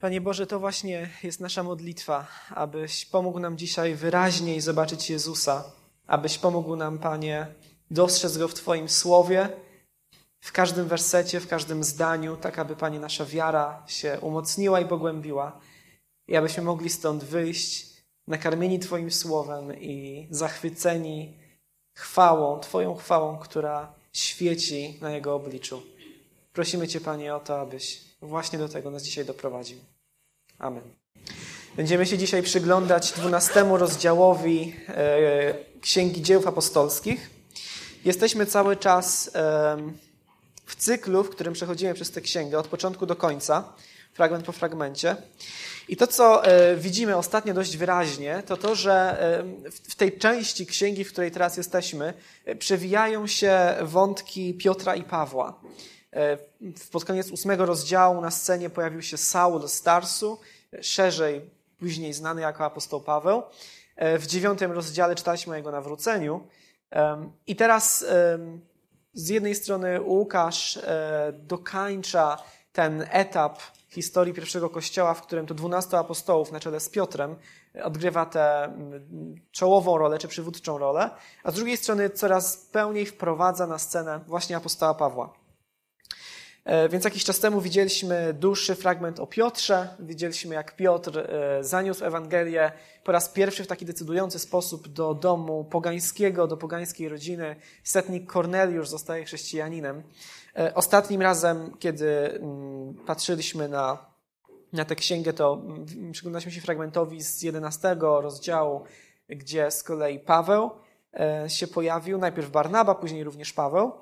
Panie Boże, to właśnie jest nasza modlitwa, abyś pomógł nam dzisiaj wyraźniej zobaczyć Jezusa, abyś pomógł nam, Panie, dostrzec Go w Twoim słowie, w każdym wersecie, w każdym zdaniu, tak aby, Panie, nasza wiara się umocniła i pogłębiła i abyśmy mogli stąd wyjść nakarmieni Twoim słowem i zachwyceni chwałą, Twoją chwałą, która świeci na Jego obliczu. Prosimy Cię, Panie, o to, abyś właśnie do tego nas dzisiaj doprowadził. Amen. Będziemy się dzisiaj przyglądać dwunastemu rozdziałowi e, Księgi Dzieł Apostolskich. Jesteśmy cały czas w cyklu, w którym przechodzimy przez tę księgę od początku do końca, fragment po fragmencie. I to, co e, widzimy ostatnio dość wyraźnie, to to, że w tej części księgi, w której teraz jesteśmy, e, przewijają się wątki Piotra i Pawła. E, pod koniec ósmego rozdziału na scenie pojawił się Saul z Tarsu, szerzej później znany jako apostoł Paweł. E, w dziewiątym rozdziale czytaliśmy o jego nawróceniu. I teraz z jednej strony Łukasz e, dokańcza ten etap historii pierwszego kościoła, w którym to dwunastu apostołów na czele z Piotrem odgrywa tę czołową rolę, czy przywódczą rolę, a z drugiej strony coraz pełniej wprowadza na scenę właśnie apostoła Pawła. E, więc jakiś czas temu widzieliśmy dłuższy fragment o Piotrze. Widzieliśmy, jak Piotr e, zaniósł Ewangelię po raz pierwszy w taki decydujący sposób do domu pogańskiego, do pogańskiej rodziny. Setnik Korneliusz zostaje chrześcijaninem. E, ostatnim razem, kiedy mm, patrzyliśmy na, na tę księgę, to mm, przyglądaliśmy się fragmentowi z 11 rozdziału, gdzie z kolei Paweł się pojawił. Najpierw Barnaba, później również Paweł.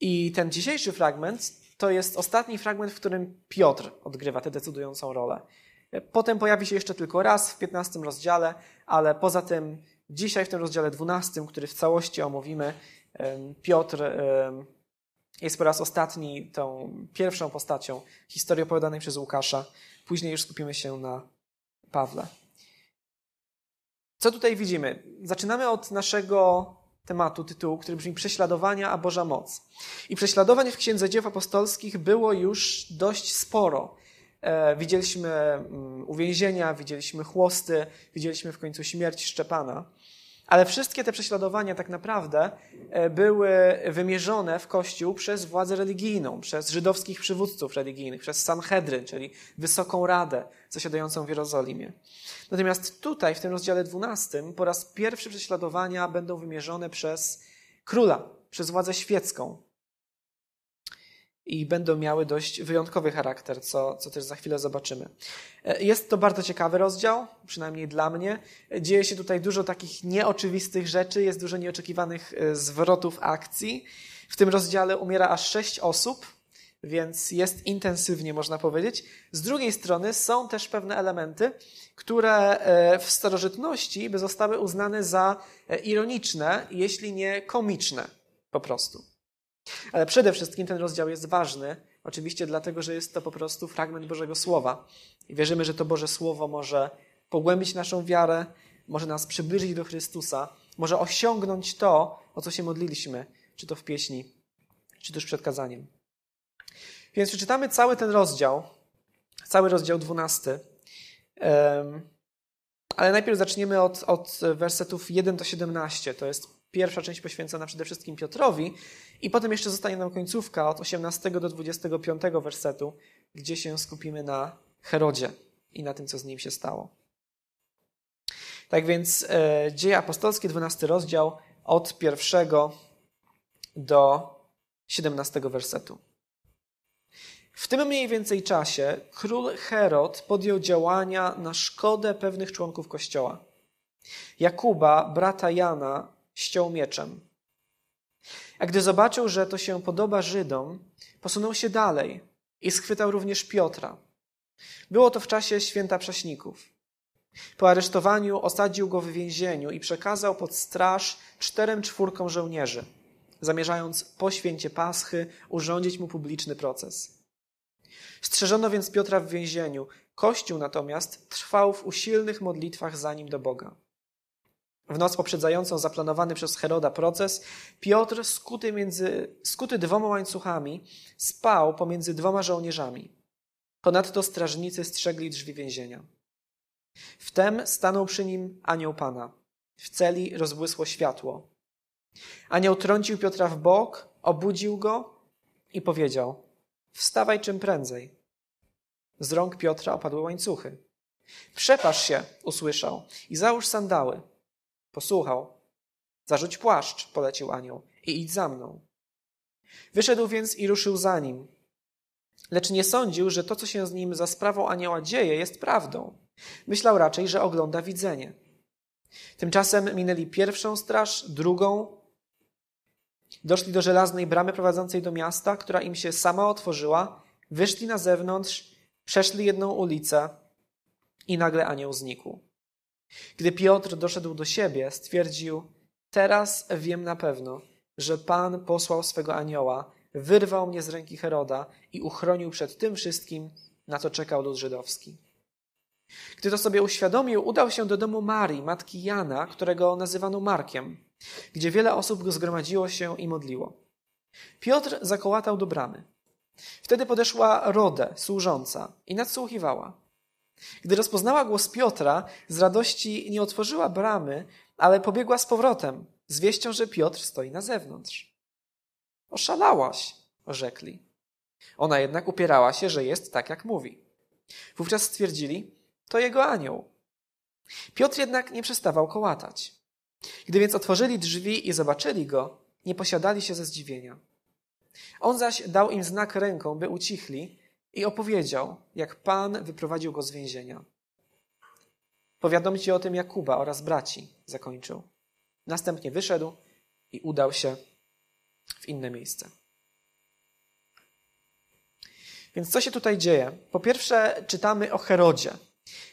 I ten dzisiejszy fragment to jest ostatni fragment, w którym Piotr odgrywa tę decydującą rolę. Potem pojawi się jeszcze tylko raz w 15 rozdziale, ale poza tym dzisiaj w tym rozdziale 12, który w całości omówimy, Piotr jest po raz ostatni tą pierwszą postacią historii opowiadanej przez Łukasza. Później już skupimy się na Pawle. Co tutaj widzimy? Zaczynamy od naszego tematu, tytułu, który brzmi Prześladowania, a Boża moc. I prześladowań w Księdze Dzieł Apostolskich było już dość sporo. E, widzieliśmy mm, uwięzienia, widzieliśmy chłosty, widzieliśmy w końcu śmierć Szczepana. Ale wszystkie te prześladowania tak naprawdę e, były wymierzone w Kościół przez władzę religijną, przez żydowskich przywódców religijnych, przez Sanhedryn, czyli Wysoką Radę zasiadającą w Jerozolimie. Natomiast tutaj, w tym rozdziale 12, po raz pierwszy prześladowania będą wymierzone przez króla, przez władzę świecką. I będą miały dość wyjątkowy charakter, co, co też za chwilę zobaczymy. E, jest to bardzo ciekawy rozdział, przynajmniej dla mnie. Dzieje się tutaj dużo takich nieoczywistych rzeczy, jest dużo nieoczekiwanych e, zwrotów akcji. W tym rozdziale umiera aż sześć osób, więc jest intensywnie, można powiedzieć. Z drugiej strony są też pewne elementy, które e, w starożytności by zostały uznane za ironiczne, jeśli nie komiczne po prostu. Ale przede wszystkim ten rozdział jest ważny, oczywiście dlatego, że jest to po prostu fragment Bożego Słowa. I wierzymy, że to Boże Słowo może pogłębić naszą wiarę, może nas przybliżyć do Chrystusa, może osiągnąć to, o co się modliliśmy, czy to w pieśni, czy też przed kazaniem. Więc przeczytamy cały ten rozdział, cały rozdział 12. Ale najpierw zaczniemy od, od wersetów 1 do 17. To jest pierwsza część poświęcona przede wszystkim Piotrowi, i potem jeszcze zostanie nam końcówka od 18 do 25 wersetu, gdzie się skupimy na Herodzie i na tym, co z nim się stało. Tak więc e, Dzieje Apostolskie, 12 rozdział, od pierwszego do 17 wersetu. W tym mniej więcej czasie król Herod podjął działania na szkodę pewnych członków kościoła. Jakuba, brata Jana, ściął mieczem. A gdy zobaczył, że to się podoba Żydom, posunął się dalej i schwytał również Piotra. Było to w czasie święta prześników. Po aresztowaniu osadził go w więzieniu i przekazał pod straż czterem czwórkom żołnierzy, zamierzając po święcie Paschy urządzić mu publiczny proces. Strzeżono więc Piotra w więzieniu. Kościół natomiast trwał w usilnych modlitwach za nim do Boga. W noc poprzedzającą zaplanowany przez Heroda proces, Piotr, skuty, między, skuty dwoma łańcuchami, spał pomiędzy dwoma żołnierzami. Ponadto strażnicy strzegli drzwi więzienia. Wtem stanął przy nim anioł Pana. W celi rozbłysło światło. Anioł trącił Piotra w bok, obudził go i powiedział: Wstawaj czym prędzej. Z rąk Piotra opadły łańcuchy. Przepasz się, usłyszał, i załóż sandały. Posłuchał. Zarzuć płaszcz, polecił anioł, i idź za mną. Wyszedł więc i ruszył za nim. Lecz nie sądził, że to, co się z nim za sprawą anioła dzieje, jest prawdą. Myślał raczej, że ogląda widzenie. Tymczasem minęli pierwszą straż, drugą. Doszli do żelaznej bramy prowadzącej do miasta, która im się sama otworzyła. Wyszli na zewnątrz, przeszli jedną ulicę i nagle anioł znikł. Gdy Piotr doszedł do siebie, stwierdził: Teraz wiem na pewno, że Pan posłał swego anioła, wyrwał mnie z ręki Heroda i uchronił przed tym wszystkim, na co czekał lud żydowski. Gdy to sobie uświadomił, udał się do domu Marii, matki Jana, którego nazywano Markiem, gdzie wiele osób zgromadziło się i modliło. Piotr zakołatał do bramy. Wtedy podeszła Rodę, służąca, i nadsłuchiwała. Gdy rozpoznała głos Piotra, z radości nie otworzyła bramy, ale pobiegła z powrotem, z wieścią, że Piotr stoi na zewnątrz. Oszalałaś, orzekli. Ona jednak upierała się, że jest tak, jak mówi. Wówczas stwierdzili, to jego anioł. Piotr jednak nie przestawał kołatać. Gdy więc otworzyli drzwi i zobaczyli go, nie posiadali się ze zdziwienia. On zaś dał im znak ręką, by ucichli i opowiedział, jak Pan wyprowadził go z więzienia. Powiadomcie o tym Jakuba oraz braci, zakończył. Następnie wyszedł i udał się w inne miejsce. Więc co się tutaj dzieje? Po pierwsze, czytamy o Herodzie.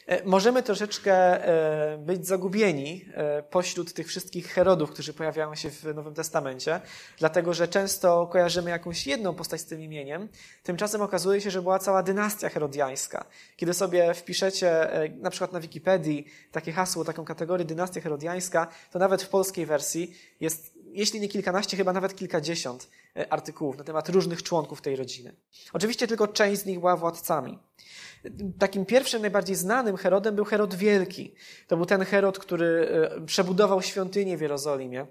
E, możemy troszeczkę e, być zagubieni e, pośród tych wszystkich Herodów, którzy pojawiają się w Nowym Testamencie, dlatego że często kojarzymy jakąś jedną postać z tym imieniem. Tymczasem okazuje się, że była cała dynastia herodiańska. Kiedy sobie wpiszecie na przykład na Wikipedii takie hasło, taką kategorię dynastia herodiańska, to nawet w polskiej wersji jest, jeśli nie kilkanaście, chyba nawet kilkadziesiąt artykułów na temat różnych członków tej rodziny. Oczywiście tylko część z nich była władcami. Takim pierwszym, najbardziej znanym Herodem był Herod Wielki. To był ten Herod, który e, przebudował świątynię w Jerozolimie.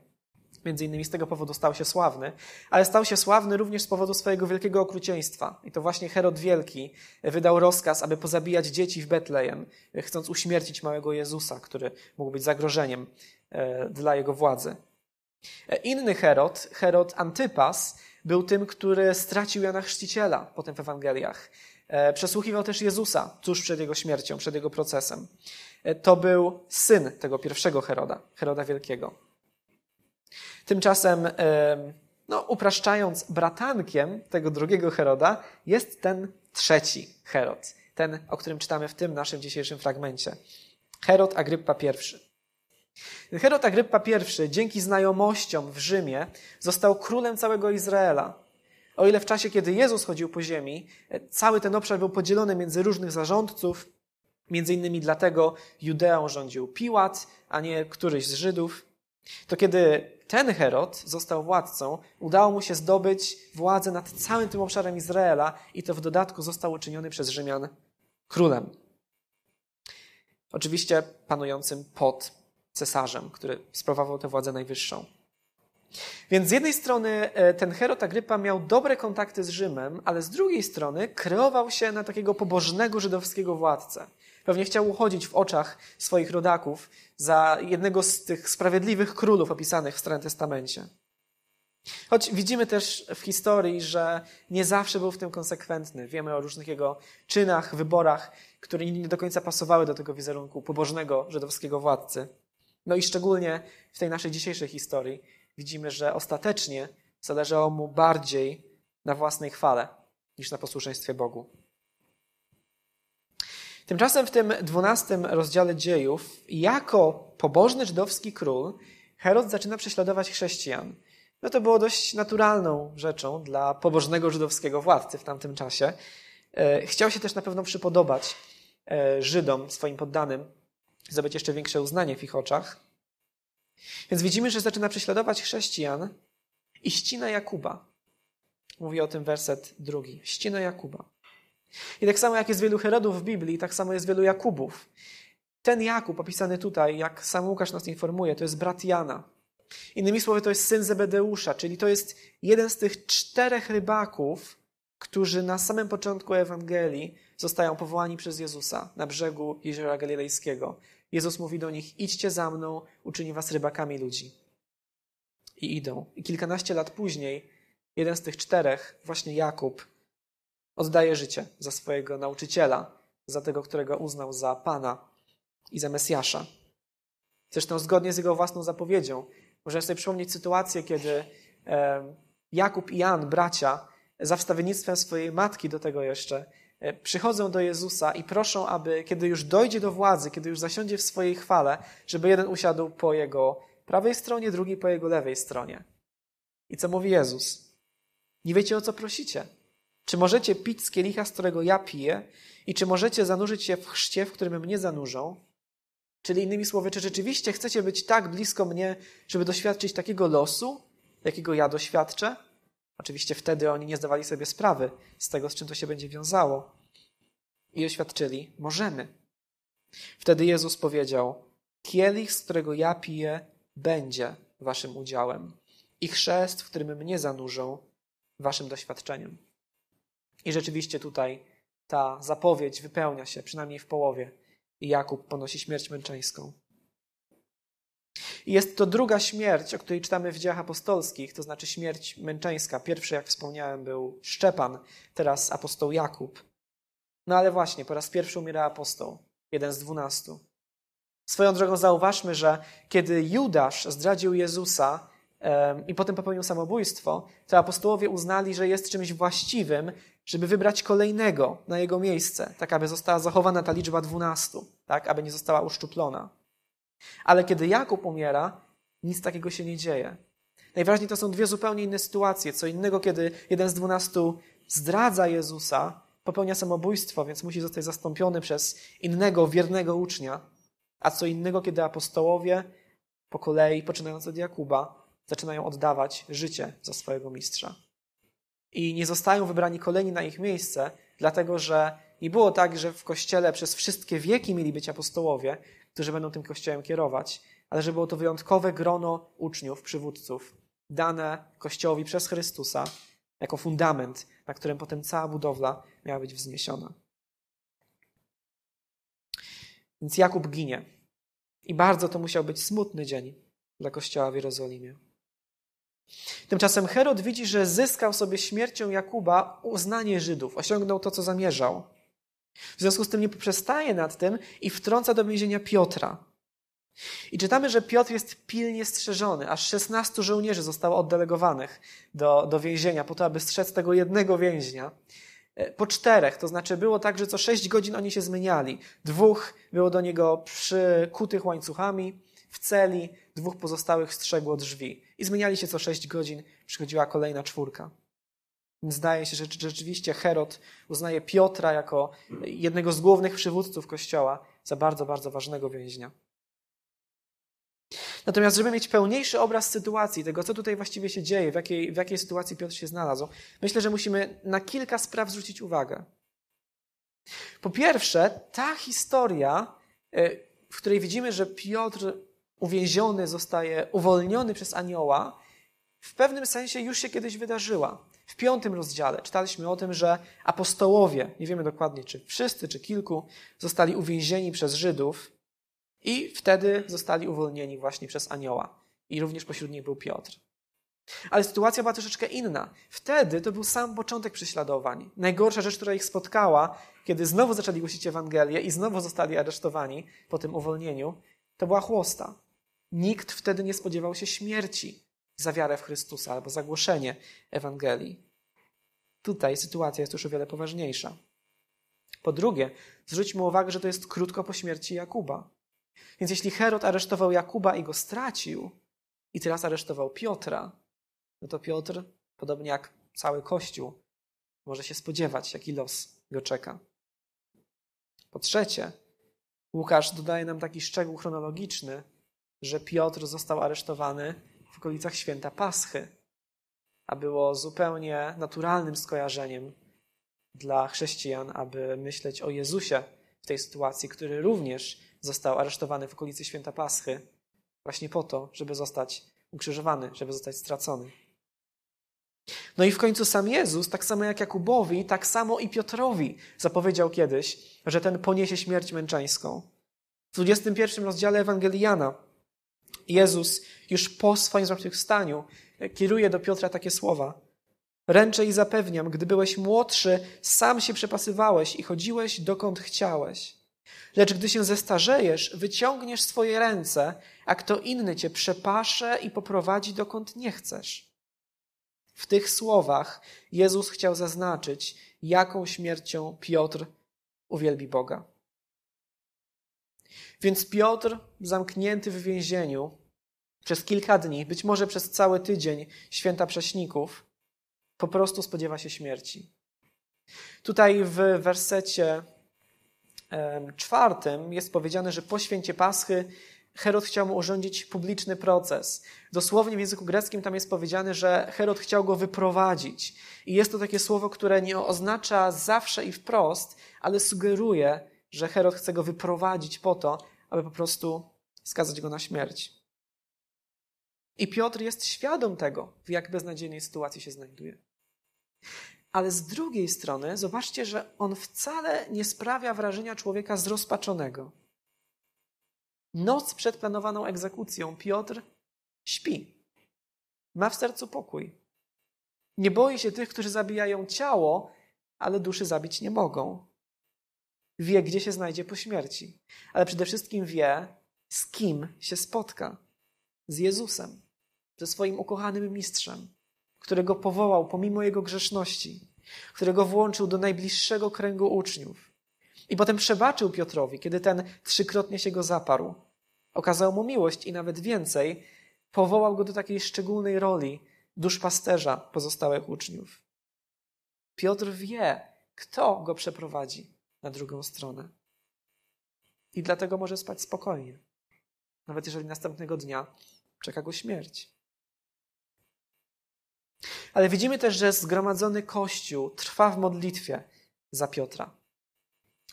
Między innymi z tego powodu stał się sławny, ale stał się sławny również z powodu swojego wielkiego okrucieństwa. I to właśnie Herod Wielki wydał rozkaz, aby pozabijać dzieci w Betlejem, chcąc uśmiercić małego Jezusa, który mógł być zagrożeniem e, dla jego władzy. Inny Herod, Herod Antypas, był tym, który stracił Jana Chrzciciela potem w Ewangeliach. E, przesłuchiwał też Jezusa tuż przed jego śmiercią, przed jego procesem. E, to był syn tego pierwszego Heroda, Heroda Wielkiego. Tymczasem, e, no, upraszczając, bratankiem tego drugiego Heroda jest ten trzeci Herod, ten, o którym czytamy w tym naszym dzisiejszym fragmencie. Herod Agryppa I. Herod Agryppa I dzięki znajomościom w Rzymie został królem całego Izraela. O ile w czasie, kiedy Jezus chodził po ziemi, cały ten obszar był podzielony między różnych zarządców, między innymi dlatego Judeą rządził Piłat, a nie któryś z Żydów, to kiedy ten Herod został władcą, udało mu się zdobyć władzę nad całym tym obszarem Izraela i to w dodatku został uczyniony przez Rzymian królem. Oczywiście panującym pod cesarzem, który sprawował tę władzę najwyższą. Więc z jednej strony e, ten Herod Agrypa miał dobre kontakty z Rzymem, ale z drugiej strony kreował się na takiego pobożnego żydowskiego władcę. Pewnie chciał uchodzić w oczach swoich rodaków za jednego z tych sprawiedliwych królów opisanych w Starym Testamencie. Choć widzimy też w historii, że nie zawsze był w tym konsekwentny. Wiemy o różnych jego czynach, wyborach, które nie do końca pasowały do tego wizerunku pobożnego żydowskiego władcy. No i szczególnie w tej naszej dzisiejszej historii widzimy, że ostatecznie zależało mu bardziej na własnej chwale niż na posłuszeństwie Bogu. Tymczasem w tym dwunastym rozdziale dziejów, jako pobożny żydowski król, Herod zaczyna prześladować chrześcijan. No to było dość naturalną rzeczą dla pobożnego żydowskiego władcy w tamtym czasie. E, chciał się też na pewno przypodobać e, Żydom, swoim poddanym, zdobyć jeszcze większe uznanie w ich oczach. Więc widzimy, że zaczyna prześladować chrześcijan i ścina Jakuba. Mówi o tym werset drugi. Ścina Jakuba. I tak samo jak jest wielu Herodów w Biblii, tak samo jest wielu Jakubów. Ten Jakub, opisany tutaj, jak sam Łukasz nas informuje, to jest brat Jana. Innymi słowy, to jest syn Zebedeusza, czyli to jest jeden z tych czterech rybaków, którzy na samym początku Ewangelii zostają powołani przez Jezusa na brzegu Jeziora Galilejskiego. Jezus mówi do nich: Idźcie za mną, uczyni was rybakami ludzi. I idą. I kilkanaście lat później, jeden z tych czterech, właśnie Jakub, oddaje życie za swojego nauczyciela, za tego, którego uznał za Pana i za Mesjasza. Zresztą zgodnie z jego własną zapowiedzią. Możemy sobie przypomnieć sytuację, kiedy Jakub i Jan, bracia, za wstawiennictwem swojej matki do tego jeszcze, przychodzą do Jezusa i proszą, aby kiedy już dojdzie do władzy, kiedy już zasiądzie w swojej chwale, żeby jeden usiadł po jego prawej stronie, drugi po jego lewej stronie. I co mówi Jezus? Nie wiecie o co prosicie. Czy możecie pić z kielicha, z którego ja piję? I czy możecie zanurzyć się w chrzcie, w którym mnie zanurzą? Czyli innymi słowy, czy rzeczywiście chcecie być tak blisko mnie, żeby doświadczyć takiego losu, jakiego ja doświadczę? Oczywiście wtedy oni nie zdawali sobie sprawy z tego, z czym to się będzie wiązało. I oświadczyli: Możemy. Wtedy Jezus powiedział: Kielich, z którego ja piję, będzie waszym udziałem. I chrzest, w którym mnie zanurzą, waszym doświadczeniem. I rzeczywiście tutaj ta zapowiedź wypełnia się, przynajmniej w połowie. I Jakub ponosi śmierć męczeńską. I jest to druga śmierć, o której czytamy w dziejach apostolskich, to znaczy śmierć męczeńska. Pierwszy, jak wspomniałem, był Szczepan, teraz apostoł Jakub. No ale właśnie, po raz pierwszy umiera apostoł, jeden z dwunastu. Swoją drogą zauważmy, że kiedy Judasz zdradził Jezusa i potem popełnił samobójstwo, to apostołowie uznali, że jest czymś właściwym, żeby wybrać kolejnego na jego miejsce, tak aby została zachowana ta liczba dwunastu, tak aby nie została uszczuplona. Ale kiedy Jakub umiera, nic takiego się nie dzieje. Najważniej to są dwie zupełnie inne sytuacje. Co innego, kiedy jeden z dwunastu zdradza Jezusa, popełnia samobójstwo, więc musi zostać zastąpiony przez innego, wiernego ucznia. A co innego, kiedy apostołowie po kolei, poczynając od Jakuba, zaczynają oddawać życie za swojego mistrza. I nie zostają wybrani kolejni na ich miejsce, dlatego że nie było tak, że w kościele przez wszystkie wieki mieli być apostołowie, którzy będą tym kościołem kierować, ale że było to wyjątkowe grono uczniów, przywódców, dane kościołowi przez Chrystusa jako fundament, na którym potem cała budowla miała być wzniesiona. Więc Jakub ginie. I bardzo to musiał być smutny dzień dla kościoła w Jerozolimie. Tymczasem Herod widzi, że zyskał sobie śmiercią Jakuba uznanie Żydów, osiągnął to, co zamierzał. W związku z tym nie poprzestaje nad tym i wtrąca do więzienia Piotra. I czytamy, że Piotr jest pilnie strzeżony, aż 16 żołnierzy zostało oddelegowanych do, do więzienia, po to, aby strzec tego jednego więźnia. E, po czterech, to znaczy było tak, że co sześć godzin oni się zmieniali. Dwóch było do niego przykutych łańcuchami w celi, dwóch pozostałych strzegło drzwi. I zmieniali się co sześć godzin, przychodziła kolejna czwórka. Zdaje się, że rzeczywiście Herod uznaje Piotra jako jednego z głównych przywódców kościoła za bardzo, bardzo ważnego więźnia. Natomiast, żeby mieć pełniejszy obraz sytuacji, tego, co tutaj właściwie się dzieje, w jakiej, w jakiej sytuacji Piotr się znalazł, myślę, że musimy na kilka spraw zwrócić uwagę. Po pierwsze, ta historia, e, w której widzimy, że Piotr uwięziony zostaje uwolniony przez anioła, w pewnym sensie już się kiedyś wydarzyła. W piątym rozdziale czytaliśmy o tym, że apostołowie, nie wiemy dokładnie czy wszyscy, czy kilku, zostali uwięzieni przez Żydów i wtedy zostali uwolnieni właśnie przez anioła. I również pośród nich był Piotr. Ale sytuacja była troszeczkę inna. Wtedy to był sam początek prześladowań. Najgorsza rzecz, która ich spotkała, kiedy znowu zaczęli głosić Ewangelię i znowu zostali aresztowani po tym uwolnieniu, to była chłosta. Nikt wtedy nie spodziewał się śmierci za wiarę w Chrystusa albo za głoszenie Ewangelii. Tutaj sytuacja jest już o wiele poważniejsza. Po drugie, zwróćmy uwagę, że to jest krótko po śmierci Jakuba. Więc jeśli Herod aresztował Jakuba i go stracił, i teraz aresztował Piotra, no to Piotr, podobnie jak cały Kościół, może się spodziewać, jaki los go czeka. Po trzecie, Łukasz dodaje nam taki szczegół chronologiczny, że Piotr został aresztowany w okolicach święta Paschy, a było zupełnie naturalnym skojarzeniem dla chrześcijan, aby myśleć o Jezusie w tej sytuacji, który również został aresztowany w okolicy święta Paschy, właśnie po to, żeby zostać ukrzyżowany, żeby zostać stracony. No i w końcu sam Jezus, tak samo jak Jakubowi, tak samo i Piotrowi zapowiedział kiedyś, że ten poniesie śmierć męczeńską. W 21 rozdziale Ewangelii Jana Jezus już po swoim zmartwychwstaniu kieruje do Piotra takie słowa. Ręczę i zapewniam, gdy byłeś młodszy, sam się przepasywałeś i chodziłeś dokąd chciałeś. Lecz gdy się zestarzejesz, wyciągniesz swoje ręce, a kto inny cię przepasze i poprowadzi dokąd nie chcesz. W tych słowach Jezus chciał zaznaczyć, jaką śmiercią Piotr uwielbi Boga. Więc Piotr, zamknięty w więzieniu przez kilka dni, być może przez cały tydzień święta prześników, po prostu spodziewa się śmierci. Tutaj w wersecie czwartym jest powiedziane, że po święcie Paschy Herod chciał mu urządzić publiczny proces. Dosłownie w języku greckim tam jest powiedziane, że Herod chciał go wyprowadzić. I jest to takie słowo, które nie oznacza zawsze i wprost, ale sugeruje, że Herod chce go wyprowadzić po to, aby po prostu skazać go na śmierć. I Piotr jest świadom tego, w jak beznadziejnej sytuacji się znajduje. Ale z drugiej strony, zobaczcie, że on wcale nie sprawia wrażenia człowieka zrozpaczonego. Noc przed planowaną egzekucją Piotr śpi. Ma w sercu pokój. Nie boi się tych, którzy zabijają ciało, ale duszy zabić nie mogą. Wie, gdzie się znajdzie po śmierci, ale przede wszystkim wie, z kim się spotka. Z Jezusem, ze swoim ukochanym mistrzem, którego powołał pomimo jego grzeszności, którego włączył do najbliższego kręgu uczniów. I potem przebaczył Piotrowi, kiedy ten trzykrotnie się go zaparł. Okazał mu miłość i nawet więcej, powołał go do takiej szczególnej roli duszpasterza pozostałych uczniów. Piotr wie, kto go przeprowadzi na drugą stronę. I dlatego może spać spokojnie, nawet jeżeli następnego dnia czeka go śmierć. Ale widzimy też, że zgromadzony Kościół trwa w modlitwie za Piotra.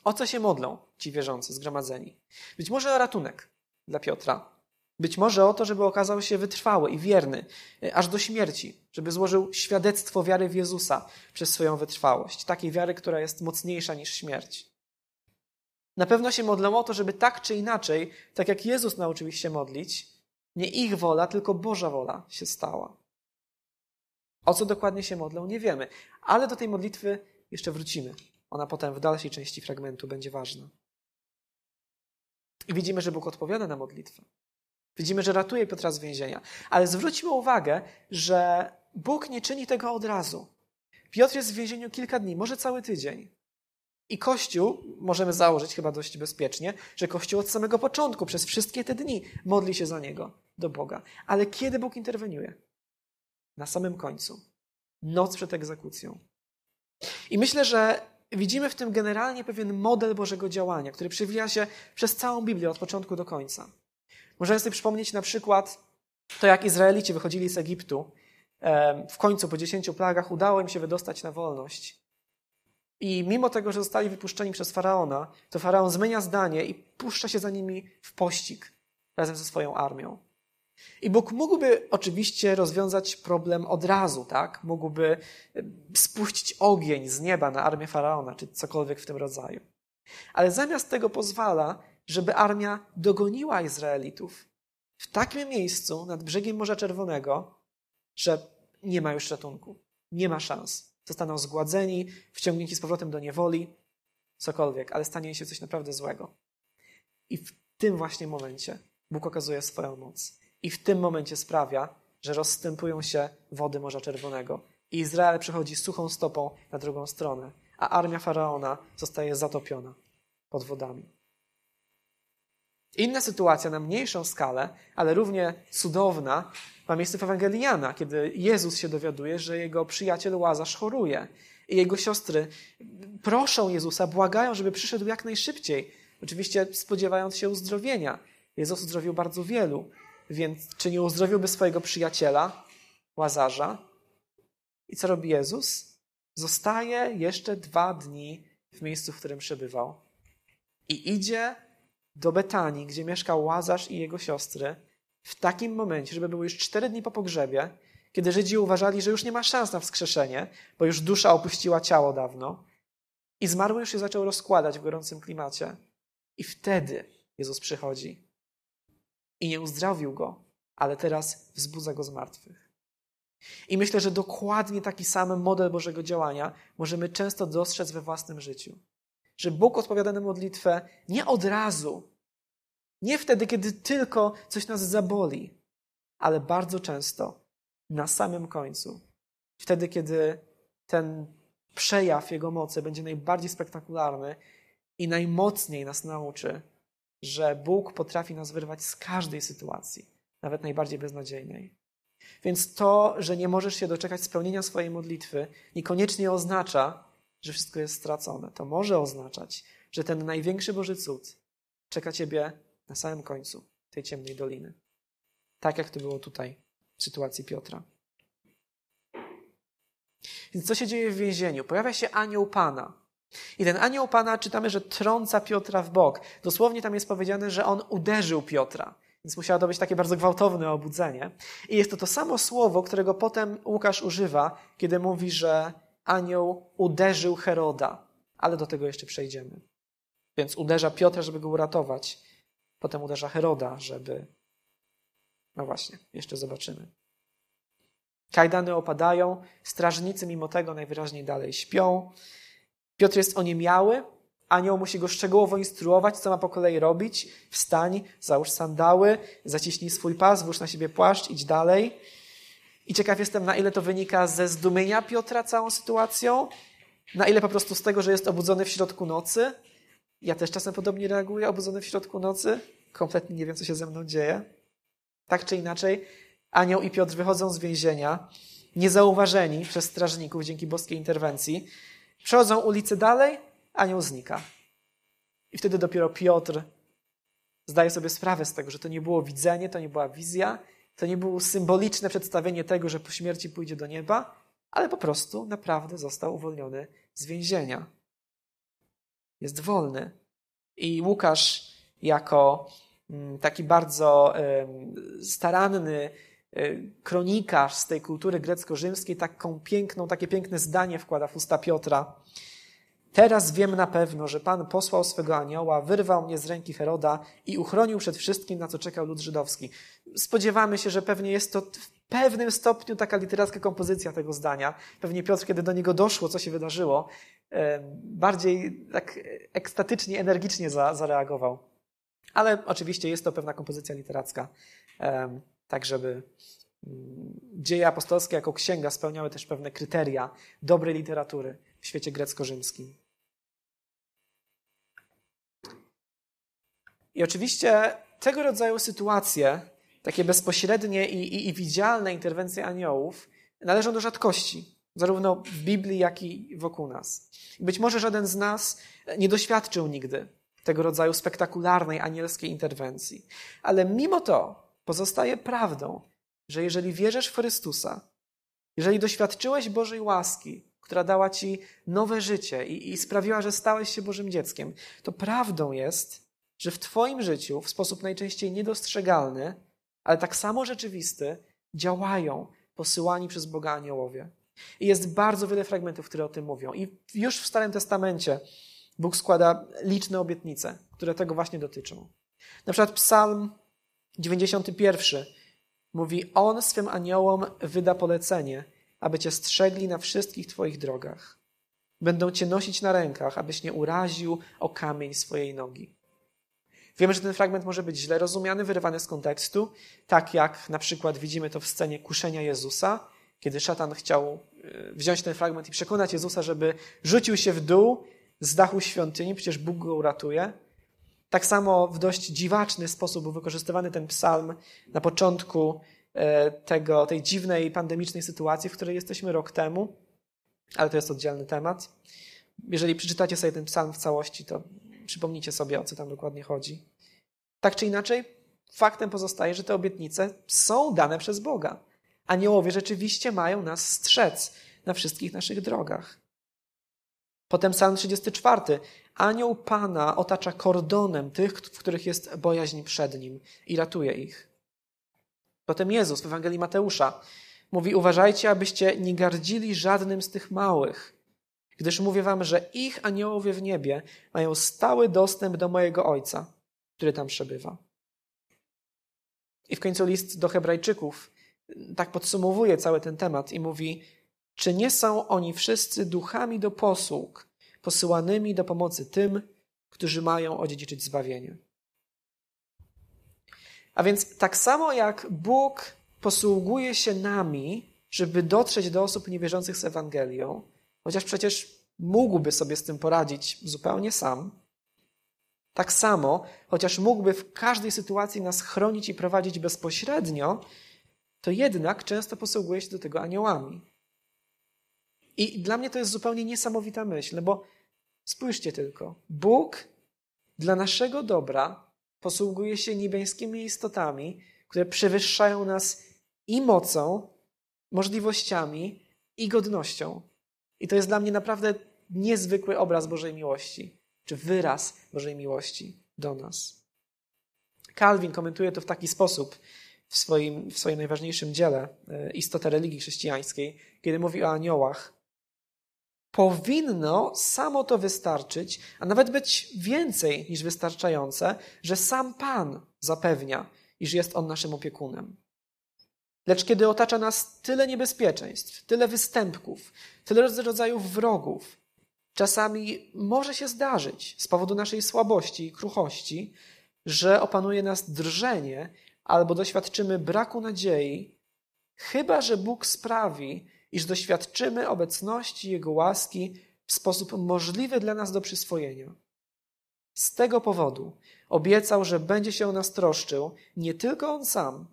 O co się modlą ci wierzący zgromadzeni? Być może o ratunek dla Piotra. Być może o to, żeby okazał się wytrwały i wierny, e, aż do śmierci, żeby złożył świadectwo wiary w Jezusa przez swoją wytrwałość, takiej wiary, która jest mocniejsza niż śmierć. Na pewno się modlą o to, żeby tak czy inaczej, tak jak Jezus nauczył ich się modlić, nie ich wola, tylko Boża wola się stała. O co dokładnie się modlą, nie wiemy, ale do tej modlitwy jeszcze wrócimy. Ona potem w dalszej części fragmentu będzie ważna. I widzimy, że Bóg odpowiada na modlitwę. Widzimy, że ratuje Piotra z więzienia. Ale zwróćmy uwagę, że Bóg nie czyni tego od razu. Piotr jest w więzieniu kilka dni, może cały tydzień. I Kościół, możemy założyć chyba dość bezpiecznie, że Kościół od samego początku, przez wszystkie te dni, modli się za niego do Boga. Ale kiedy Bóg interweniuje? Na samym końcu. Noc przed egzekucją. I myślę, że widzimy w tym generalnie pewien model Bożego działania, który przewija się przez całą Biblię od początku do końca. Możemy sobie przypomnieć na przykład to, jak Izraelici wychodzili z Egiptu. W końcu po dziesięciu plagach udało im się wydostać na wolność. I mimo tego, że zostali wypuszczeni przez faraona, to faraon zmienia zdanie i puszcza się za nimi w pościg razem ze swoją armią. I Bóg mógłby oczywiście rozwiązać problem od razu, tak? Mógłby spuścić ogień z nieba na armię faraona, czy cokolwiek w tym rodzaju. Ale zamiast tego pozwala, żeby armia dogoniła Izraelitów w takim miejscu nad brzegiem Morza Czerwonego, że nie ma już ratunku, nie ma szans. Zostaną zgładzeni, wciągnięci z powrotem do niewoli, cokolwiek, ale stanie się coś naprawdę złego. I w tym właśnie momencie Bóg okazuje swoją moc. I w tym momencie sprawia, że rozstępują się wody Morza Czerwonego. I Izrael przechodzi suchą stopą na drugą stronę, a armia faraona zostaje zatopiona pod wodami. Inna sytuacja na mniejszą skalę, ale równie cudowna, ma miejsce w Ewangelii Jana, kiedy Jezus się dowiaduje, że jego przyjaciel Łazarz choruje. I jego siostry proszą Jezusa, błagają, żeby przyszedł jak najszybciej. Oczywiście spodziewając się uzdrowienia. Jezus uzdrowił bardzo wielu, więc czy nie uzdrowiłby swojego przyjaciela, Łazarza? I co robi Jezus? zostaje jeszcze dwa dni w miejscu, w którym przebywał. I idzie do Betanii, gdzie mieszkał Łazarz i jego siostry, w takim momencie, żeby było już cztery dni po pogrzebie, kiedy Żydzi uważali, że już nie ma szans na wskrzeszenie, bo już dusza opuściła ciało dawno i zmarły już się zaczął rozkładać w gorącym klimacie. I wtedy Jezus przychodzi i nie uzdrowił go, ale teraz wzbudza go z martwych. I myślę, że dokładnie taki sam model Bożego działania możemy często dostrzec we własnym życiu. Że Bóg odpowiada na modlitwę nie od razu, nie wtedy, kiedy tylko coś nas zaboli, ale bardzo często na samym końcu. Wtedy, kiedy ten przejaw Jego mocy będzie najbardziej spektakularny i najmocniej nas nauczy, że Bóg potrafi nas wyrwać z każdej sytuacji, nawet najbardziej beznadziejnej. Więc to, że nie możesz się doczekać spełnienia swojej modlitwy, niekoniecznie oznacza, że wszystko jest stracone. To może oznaczać, że ten największy Boży cud czeka Ciebie na samym końcu tej ciemnej doliny. Tak jak to było tutaj w sytuacji Piotra. Więc co się dzieje w więzieniu? Pojawia się anioł Pana. I ten anioł Pana czytamy, że trąca Piotra w bok. Dosłownie tam jest powiedziane, że on uderzył Piotra. Więc musiało to być takie bardzo gwałtowne obudzenie. I jest to to samo słowo, którego potem Łukasz używa, kiedy mówi, że anioł uderzył Heroda. Ale do tego jeszcze przejdziemy. Więc uderza Piotra, żeby go uratować. Potem uderza Heroda, żeby. No właśnie, jeszcze zobaczymy. Kajdany opadają, strażnicy mimo tego najwyraźniej dalej śpią. Piotr jest oniemiały, anioł musi go szczegółowo instruować, co ma po kolei robić. Wstań, załóż sandały, zaciśnij swój pas, włóż na siebie płaszcz, idź dalej. I ciekaw jestem, na ile to wynika ze zdumienia Piotra całą sytuacją, na ile po prostu z tego, że jest obudzony w środku nocy. Ja też czasem podobnie reaguję, obudzony w środku nocy. Kompletnie nie wiem, co się ze mną dzieje. Tak czy inaczej, Anioł i Piotr wychodzą z więzienia, niezauważeni przez strażników dzięki boskiej interwencji. Przechodzą ulicę dalej, anioł znika. I wtedy dopiero Piotr zdaje sobie sprawę z tego, że to nie było widzenie, to nie była wizja, to nie było symboliczne przedstawienie tego, że po śmierci pójdzie do nieba, ale po prostu naprawdę został uwolniony z więzienia. Jest wolny. I Łukasz, jako mm, taki bardzo staranny kronikarz z tej kultury grecko-rzymskiej taką piękną, takie piękne zdanie wkłada w usta Piotra. Teraz wiem na pewno, że Pan posłał swego anioła, wyrwał mnie z ręki Heroda i uchronił przed wszystkim, na co czekał lud żydowski. Spodziewamy się, że pewnie jest to w pewnym stopniu taka literacka kompozycja tego zdania. Pewnie Piotr, kiedy do niego doszło, co się wydarzyło, bardziej tak ekstatycznie, energicznie zareagował. Ale oczywiście jest to pewna kompozycja literacka tak żeby mm, dzieje apostolskie jako księga spełniały też pewne kryteria dobrej literatury w świecie grecko-rzymskim. I oczywiście tego rodzaju sytuacje, takie bezpośrednie i, i, i widzialne interwencje aniołów, należą do rzadkości, zarówno w Biblii, jak i wokół nas. być może żaden z nas nie doświadczył nigdy tego rodzaju spektakularnej anielskiej interwencji. Ale mimo to pozostaje prawdą, że jeżeli wierzysz w Chrystusa, jeżeli doświadczyłeś Bożej łaski, która dała ci nowe życie i, i sprawiła, że stałeś się Bożym dzieckiem, to prawdą jest, że w Twoim życiu w sposób najczęściej niedostrzegalny, ale tak samo rzeczywisty, działają posyłani przez Boga aniołowie. I jest bardzo wiele fragmentów, które o tym mówią. I już w Starym Testamencie Bóg składa liczne obietnice, które tego właśnie dotyczą. Na przykład Psalm 91 mówi: On swym aniołom wyda polecenie, aby cię strzegli na wszystkich twoich drogach. Będą cię nosić na rękach, abyś nie uraził o kamień swojej nogi. Wiemy, że ten fragment może być źle rozumiany, wyrywany z kontekstu, tak jak na przykład widzimy to w scenie kuszenia Jezusa, kiedy szatan chciał e, wziąć ten fragment i przekonać Jezusa, żeby rzucił się w dół z dachu świątyni, przecież Bóg go uratuje. Tak samo w dość dziwaczny sposób był wykorzystywany ten psalm na początku e, tego, tej dziwnej pandemicznej sytuacji, w której jesteśmy rok temu, ale to jest oddzielny temat. Jeżeli przeczytacie sobie ten psalm w całości, to przypomnijcie sobie, o co tam dokładnie chodzi. Tak czy inaczej, faktem pozostaje, że te obietnice są dane przez Boga. Aniołowie rzeczywiście mają nas strzec. na wszystkich naszych drogach. Potem Psalm 34. Anioł Pana otacza kordonem tych, w których jest bojaźń przed Nim i ratuje ich. Potem Jezus w Ewangelii Mateusza mówi: Uważajcie, abyście nie gardzili żadnym z tych małych, gdyż mówię wam, że ich aniołowie w niebie mają stały dostęp do mojego Ojca, który tam przebywa. I w końcu list do Hebrajczyków tak podsumowuje cały ten temat i mówi: Czy nie są oni wszyscy duchami do posług, posyłanymi do pomocy tym, którzy mają odziedziczyć zbawienie? A więc tak samo jak Bóg posługuje się nami, żeby dotrzeć do osób niewierzących z Ewangelią, chociaż przecież mógłby sobie z tym poradzić zupełnie sam, tak samo, chociaż mógłby w każdej sytuacji nas chronić i prowadzić bezpośrednio, to jednak często posługuje się do tego aniołami. I dla mnie to jest zupełnie niesamowita myśl, bo spójrzcie tylko. Bóg dla naszego dobra posługuje się niebieskimi istotami, które przewyższają nas i mocą, możliwościami, i godnością. I to jest dla mnie naprawdę niezwykły obraz Bożej miłości, czy wyraz Bożej miłości do nas. Calvin komentuje to w taki sposób w swoim, w swoim najważniejszym dziele e, Istota religii chrześcijańskiej, kiedy mówi o aniołach. Powinno samo to wystarczyć, a nawet być więcej niż wystarczające, że sam Pan zapewnia, iż jest On naszym opiekunem. Lecz kiedy otacza nas tyle niebezpieczeństw, tyle występków, tyle rodzajów wrogów, czasami może się zdarzyć z powodu naszej słabości i kruchości, że opanuje nas drżenie albo doświadczymy braku nadziei, chyba że Bóg sprawi, iż doświadczymy obecności Jego łaski w sposób możliwy dla nas do przyswojenia. Z tego powodu obiecał, że będzie się o nas troszczył nie tylko On sam,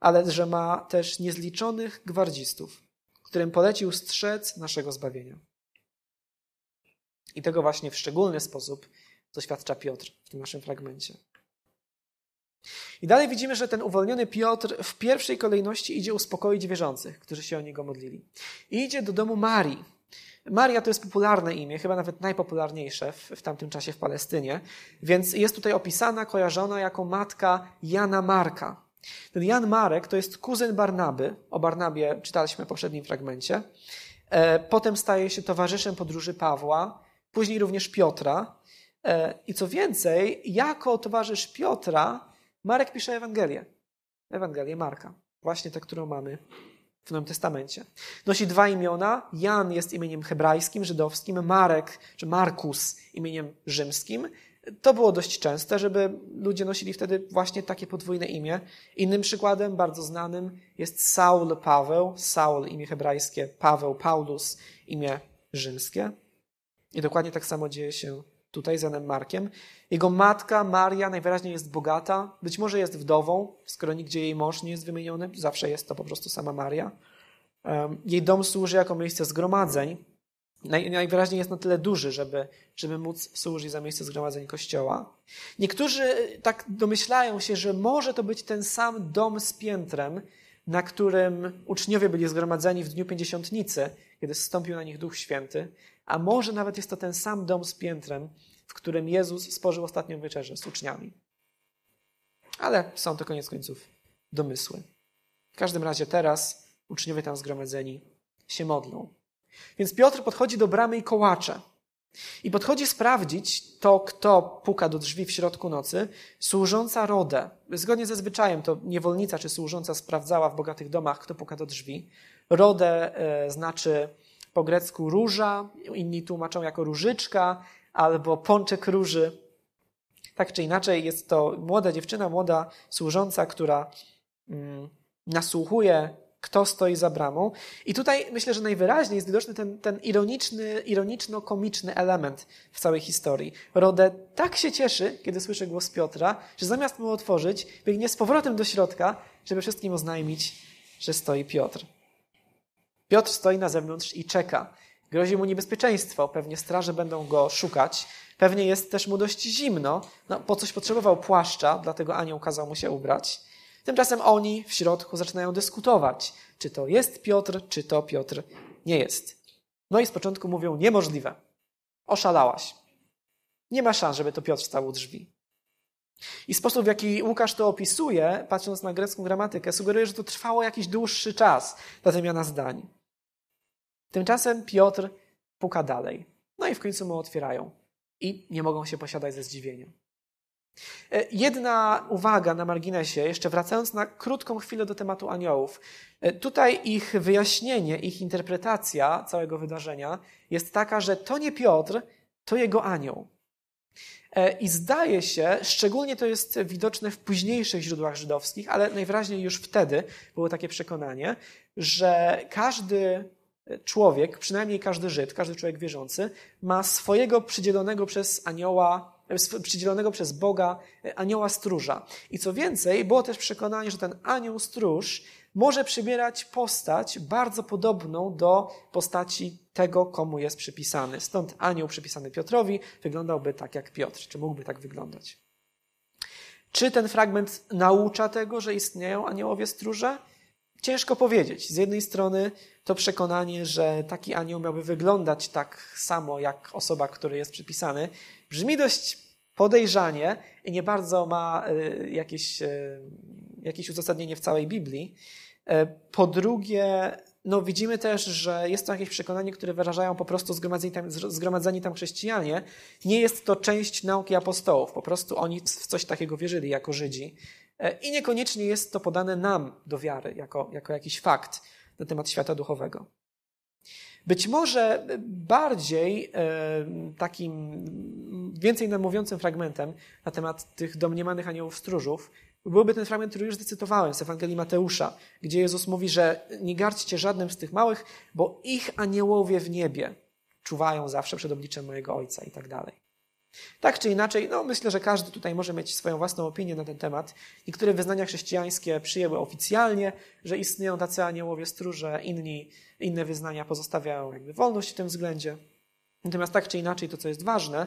ale że ma też niezliczonych gwardzistów, którym polecił strzec naszego zbawienia. I tego właśnie w szczególny sposób doświadcza Piotr w tym naszym fragmencie. I dalej widzimy, że ten uwolniony Piotr w pierwszej kolejności idzie uspokoić wierzących, którzy się o niego modlili. I idzie do domu Marii. Maria to jest popularne imię, chyba nawet najpopularniejsze w, w tamtym czasie w Palestynie, więc jest tutaj opisana, kojarzona jako matka Jana Marka. Ten Jan Marek to jest kuzyn Barnaby. O Barnabie czytaliśmy w poprzednim fragmencie. E, potem staje się towarzyszem podróży Pawła, później również Piotra. E, I co więcej, jako towarzysz Piotra, Marek pisze Ewangelię. Ewangelię Marka. Właśnie tę, którą mamy w Nowym Testamencie. Nosi dwa imiona. Jan jest imieniem hebrajskim, żydowskim, Marek, czy Markus imieniem rzymskim. To było dość częste, żeby ludzie nosili wtedy właśnie takie podwójne imię. Innym przykładem, bardzo znanym, jest Saul Paweł. Saul, imię hebrajskie, Paweł, Paulus, imię rzymskie. I dokładnie tak samo dzieje się tutaj z Janem Markiem. Jego matka, Maria, najwyraźniej jest bogata, być może jest wdową, skoro nigdzie jej mąż nie jest wymieniony, zawsze jest to po prostu sama Maria. Jej dom służy jako miejsce zgromadzeń. najwyraźniej jest na tyle duży, żeby, żeby móc służyć za miejsce zgromadzeń kościoła. Niektórzy tak domyślają się, że może to być ten sam dom z piętrem, na którym uczniowie byli zgromadzeni w dniu pięćdziesiątnicy, kiedy zstąpił na nich Duch Święty, a może nawet jest to ten sam dom z piętrem, w którym Jezus spożył ostatnią wieczerzę z uczniami. Ale są to koniec końców domysły. W każdym razie teraz uczniowie tam zgromadzeni się modlą. Więc Piotr podchodzi do bramy i kołacze. I podchodzi sprawdzić to, kto puka do drzwi w środku nocy, służąca Rodę. Zgodnie ze zwyczajem to niewolnica czy służąca sprawdzała w bogatych domach, kto puka do drzwi. Rodę e, znaczy po grecku róża, inni tłumaczą jako różyczka albo pączek róży. Tak czy inaczej, jest to młoda dziewczyna, młoda służąca, która mm, nasłuchuje, kto stoi za bramą. I tutaj myślę, że najwyraźniej jest widoczny ten, ten ironiczny, ironiczno-komiczny element w całej historii. Rodę tak się cieszy, kiedy słyszy głos Piotra, że zamiast mu otworzyć, biegnie z powrotem do środka, żeby wszystkim oznajmić, że stoi Piotr. Piotr stoi na zewnątrz i czeka. Grozi mu niebezpieczeństwo, pewnie straże będą go szukać. Pewnie jest też mu dość zimno. No, po coś potrzebował płaszcza, dlatego anioł kazał mu się ubrać. Tymczasem oni w środku zaczynają dyskutować, czy to jest Piotr, czy to Piotr nie jest. No i z początku mówią, niemożliwe. Oszalałaś. Nie ma szans, żeby to Piotr stał u drzwi. I sposób, w jaki Łukasz to opisuje, patrząc na grecką gramatykę, sugeruje, że to trwało jakiś dłuższy czas, ta wymiana zdań. Tymczasem Piotr puka dalej. No i w końcu mu otwierają. I nie mogą się posiadać ze zdziwienia. E, jedna uwaga na marginesie, jeszcze wracając na krótką chwilę do tematu aniołów. E, tutaj ich wyjaśnienie, ich interpretacja całego wydarzenia jest taka, że to nie Piotr, to jego anioł. E, I zdaje się, szczególnie to jest widoczne w późniejszych źródłach żydowskich, ale najwyraźniej już wtedy było takie przekonanie, że każdy człowiek, przynajmniej każdy Żyd, każdy człowiek wierzący, ma swojego przydzielonego przez anioła, przydzielonego przez Boga anioła stróża. I co więcej, było też przekonanie, że ten anioł stróż może przybierać postać bardzo podobną do postaci tego, komu jest przypisany. Stąd anioł przypisany Piotrowi wyglądałby tak jak Piotr, czy mógłby tak wyglądać. Czy ten fragment naucza tego, że istnieją aniołowie stróże? Ciężko powiedzieć. Z jednej strony to przekonanie, że taki anioł miałby wyglądać tak samo jak osoba, której jest przypisany, brzmi dość podejrzanie i nie bardzo ma y, jakieś, y, jakieś uzasadnienie w całej Biblii. E, po drugie, no widzimy też, że jest to jakieś przekonanie, które wyrażają po prostu zgromadzeni tam, zgromadzeni tam chrześcijanie. Nie jest to część nauki apostołów. Po prostu oni w coś takiego wierzyli jako Żydzi. E, I niekoniecznie jest to podane nam do wiary, jako, jako jakiś fakt na temat świata duchowego. Być może bardziej e, takim, więcej namówiącym fragmentem na temat tych domniemanych aniołów stróżów byłby ten fragment, który już zacytowałem z Ewangelii Mateusza, gdzie Jezus mówi, że nie gardźcie żadnym z tych małych, bo ich aniołowie w niebie czuwają zawsze przed obliczem mojego Ojca i tak dalej. Tak czy inaczej, no myślę, że każdy tutaj może mieć swoją własną opinię na ten temat. Niektóre wyznania chrześcijańskie przyjęły oficjalnie, że istnieją tacy aniołowie stróże, inni, inne wyznania pozostawiają jakby wolność w tym względzie. Natomiast tak czy inaczej, to co jest ważne,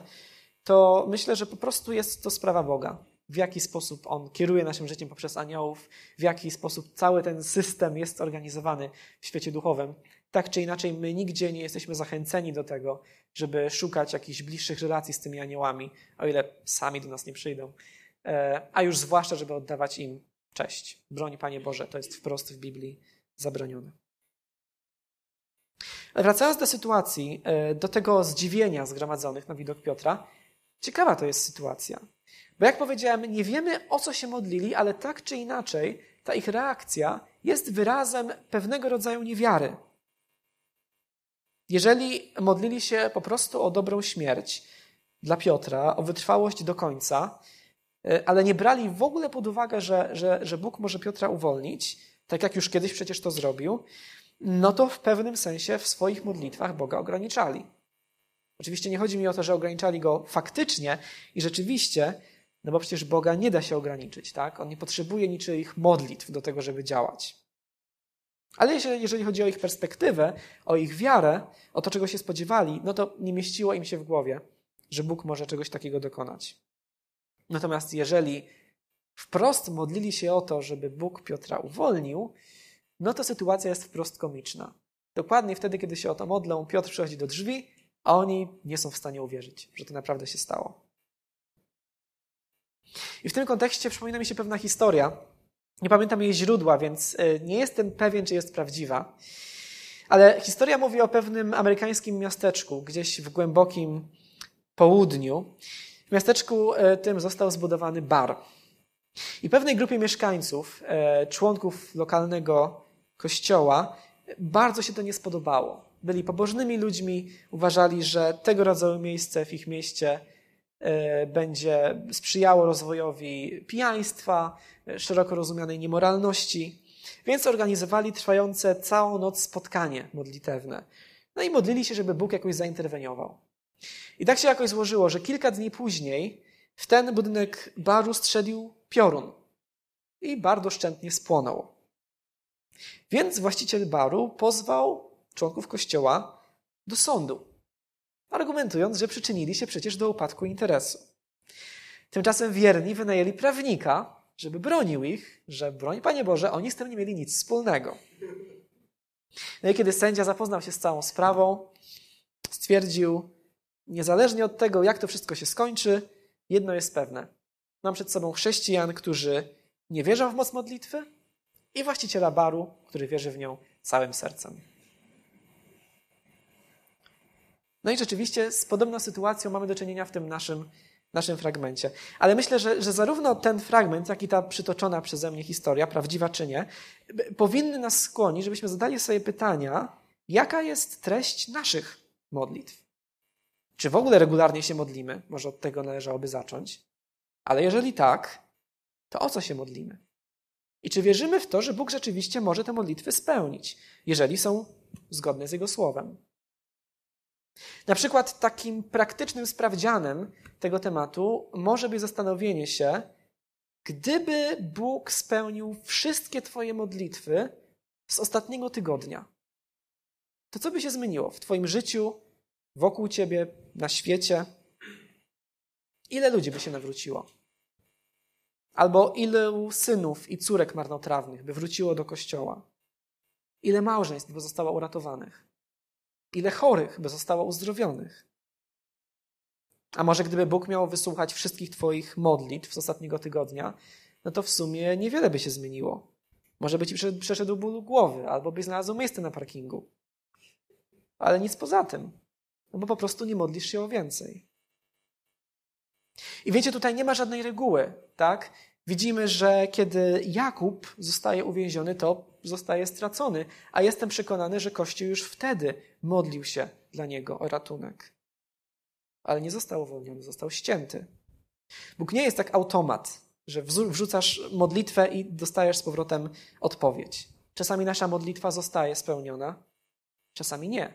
to myślę, że po prostu jest to sprawa Boga. W jaki sposób On kieruje naszym życiem poprzez aniołów, w jaki sposób cały ten system jest organizowany w świecie duchowym. Tak czy inaczej, my nigdzie nie jesteśmy zachęceni do tego, żeby szukać jakichś bliższych relacji z tymi aniołami, o ile sami do nas nie przyjdą, e, a już zwłaszcza, żeby oddawać im cześć. Broń, Panie Boże, to jest wprost w Biblii zabronione. Wracając do sytuacji, e, do tego zdziwienia zgromadzonych na widok Piotra, ciekawa to jest sytuacja. Bo jak powiedziałem, nie wiemy o co się modlili, ale tak czy inaczej ta ich reakcja jest wyrazem pewnego rodzaju niewiary. Jeżeli modlili się po prostu o dobrą śmierć dla Piotra, o wytrwałość do końca, e, ale nie brali w ogóle pod uwagę, że, że, że Bóg może Piotra uwolnić, tak jak już kiedyś przecież to zrobił, no to w pewnym sensie w swoich modlitwach Boga ograniczali. Oczywiście nie chodzi mi o to, że ograniczali go faktycznie i rzeczywiście, no bo przecież Boga nie da się ograniczyć, tak? On nie potrzebuje niczyich modlitw do tego, żeby działać. Ale jeżeli chodzi o ich perspektywę, o ich wiarę, o to, czego się spodziewali, no to nie mieściło im się w głowie, że Bóg może czegoś takiego dokonać. Natomiast jeżeli wprost modlili się o to, żeby Bóg Piotra uwolnił, no to sytuacja jest wprost komiczna. Dokładnie wtedy, kiedy się o to modlą, Piotr przychodzi do drzwi, a oni nie są w stanie uwierzyć, że to naprawdę się stało. I w tym kontekście przypomina mi się pewna historia, nie pamiętam jej źródła, więc e, nie jestem pewien, czy jest prawdziwa. Ale historia mówi o pewnym amerykańskim miasteczku, gdzieś w głębokim południu. W miasteczku e, tym został zbudowany bar. I pewnej grupie mieszkańców, e, członków lokalnego kościoła, bardzo się to nie spodobało. Byli pobożnymi ludźmi, uważali, że tego rodzaju miejsce w ich mieście będzie sprzyjało rozwojowi pijaństwa, szeroko rozumianej niemoralności, więc organizowali trwające całą noc spotkanie modlitewne. No i modlili się, żeby Bóg jakoś zainterweniował. I tak się jakoś złożyło, że kilka dni później w ten budynek baru strzelił piorun i bar doszczętnie spłonął. Więc właściciel baru pozwał członków kościoła do sądu, argumentując, że przyczynili się przecież do upadku interesu. Tymczasem wierni wynajęli prawnika, żeby bronił ich, że broń Panie Boże, oni z tym nie mieli nic wspólnego. No i kiedy sędzia zapoznał się z całą sprawą, stwierdził, niezależnie od tego, jak to wszystko się skończy, jedno jest pewne. Mam przed sobą chrześcijan, którzy nie wierzą w moc modlitwy i właściciela baru, który wierzy w nią całym sercem. No i rzeczywiście z podobną sytuacją mamy do czynienia w tym naszym, naszym fragmencie. Ale myślę, że, że zarówno ten fragment, jak i ta przytoczona przeze mnie historia, prawdziwa czy nie, powinny nas skłonić, żebyśmy zadali sobie pytania, jaka jest treść naszych modlitw. Czy w ogóle regularnie się modlimy? Może od tego należałoby zacząć. Ale jeżeli tak, to o co się modlimy? I czy wierzymy w to, że Bóg rzeczywiście może te modlitwy spełnić, jeżeli są zgodne z Jego słowem? Na przykład takim praktycznym sprawdzianem tego tematu może być zastanowienie się, gdyby Bóg spełnił wszystkie Twoje modlitwy z ostatniego tygodnia, to co by się zmieniło w Twoim życiu, wokół Ciebie, na świecie? Ile ludzi by się nawróciło? Albo ilu synów i córek marnotrawnych by wróciło do kościoła? Ile małżeństw by zostało uratowanych? Ile chorych by zostało uzdrowionych? A może gdyby Bóg miał wysłuchać wszystkich Twoich modlitw z ostatniego tygodnia, no to w sumie niewiele by się zmieniło. Może by Ci przeszedł ból głowy, albo byś znalazł miejsce na parkingu. Ale nic poza tym, no bo po prostu nie modlisz się o więcej. I wiecie, tutaj nie ma żadnej reguły, tak? Widzimy, że kiedy Jakub zostaje uwięziony, to zostaje stracony, a jestem przekonany, że Kościół już wtedy modlił się dla niego o ratunek. Ale nie został uwolniony, został ścięty. Bóg nie jest jak automat, że wrzucasz modlitwę i dostajesz z powrotem odpowiedź. Czasami nasza modlitwa zostaje spełniona, czasami nie.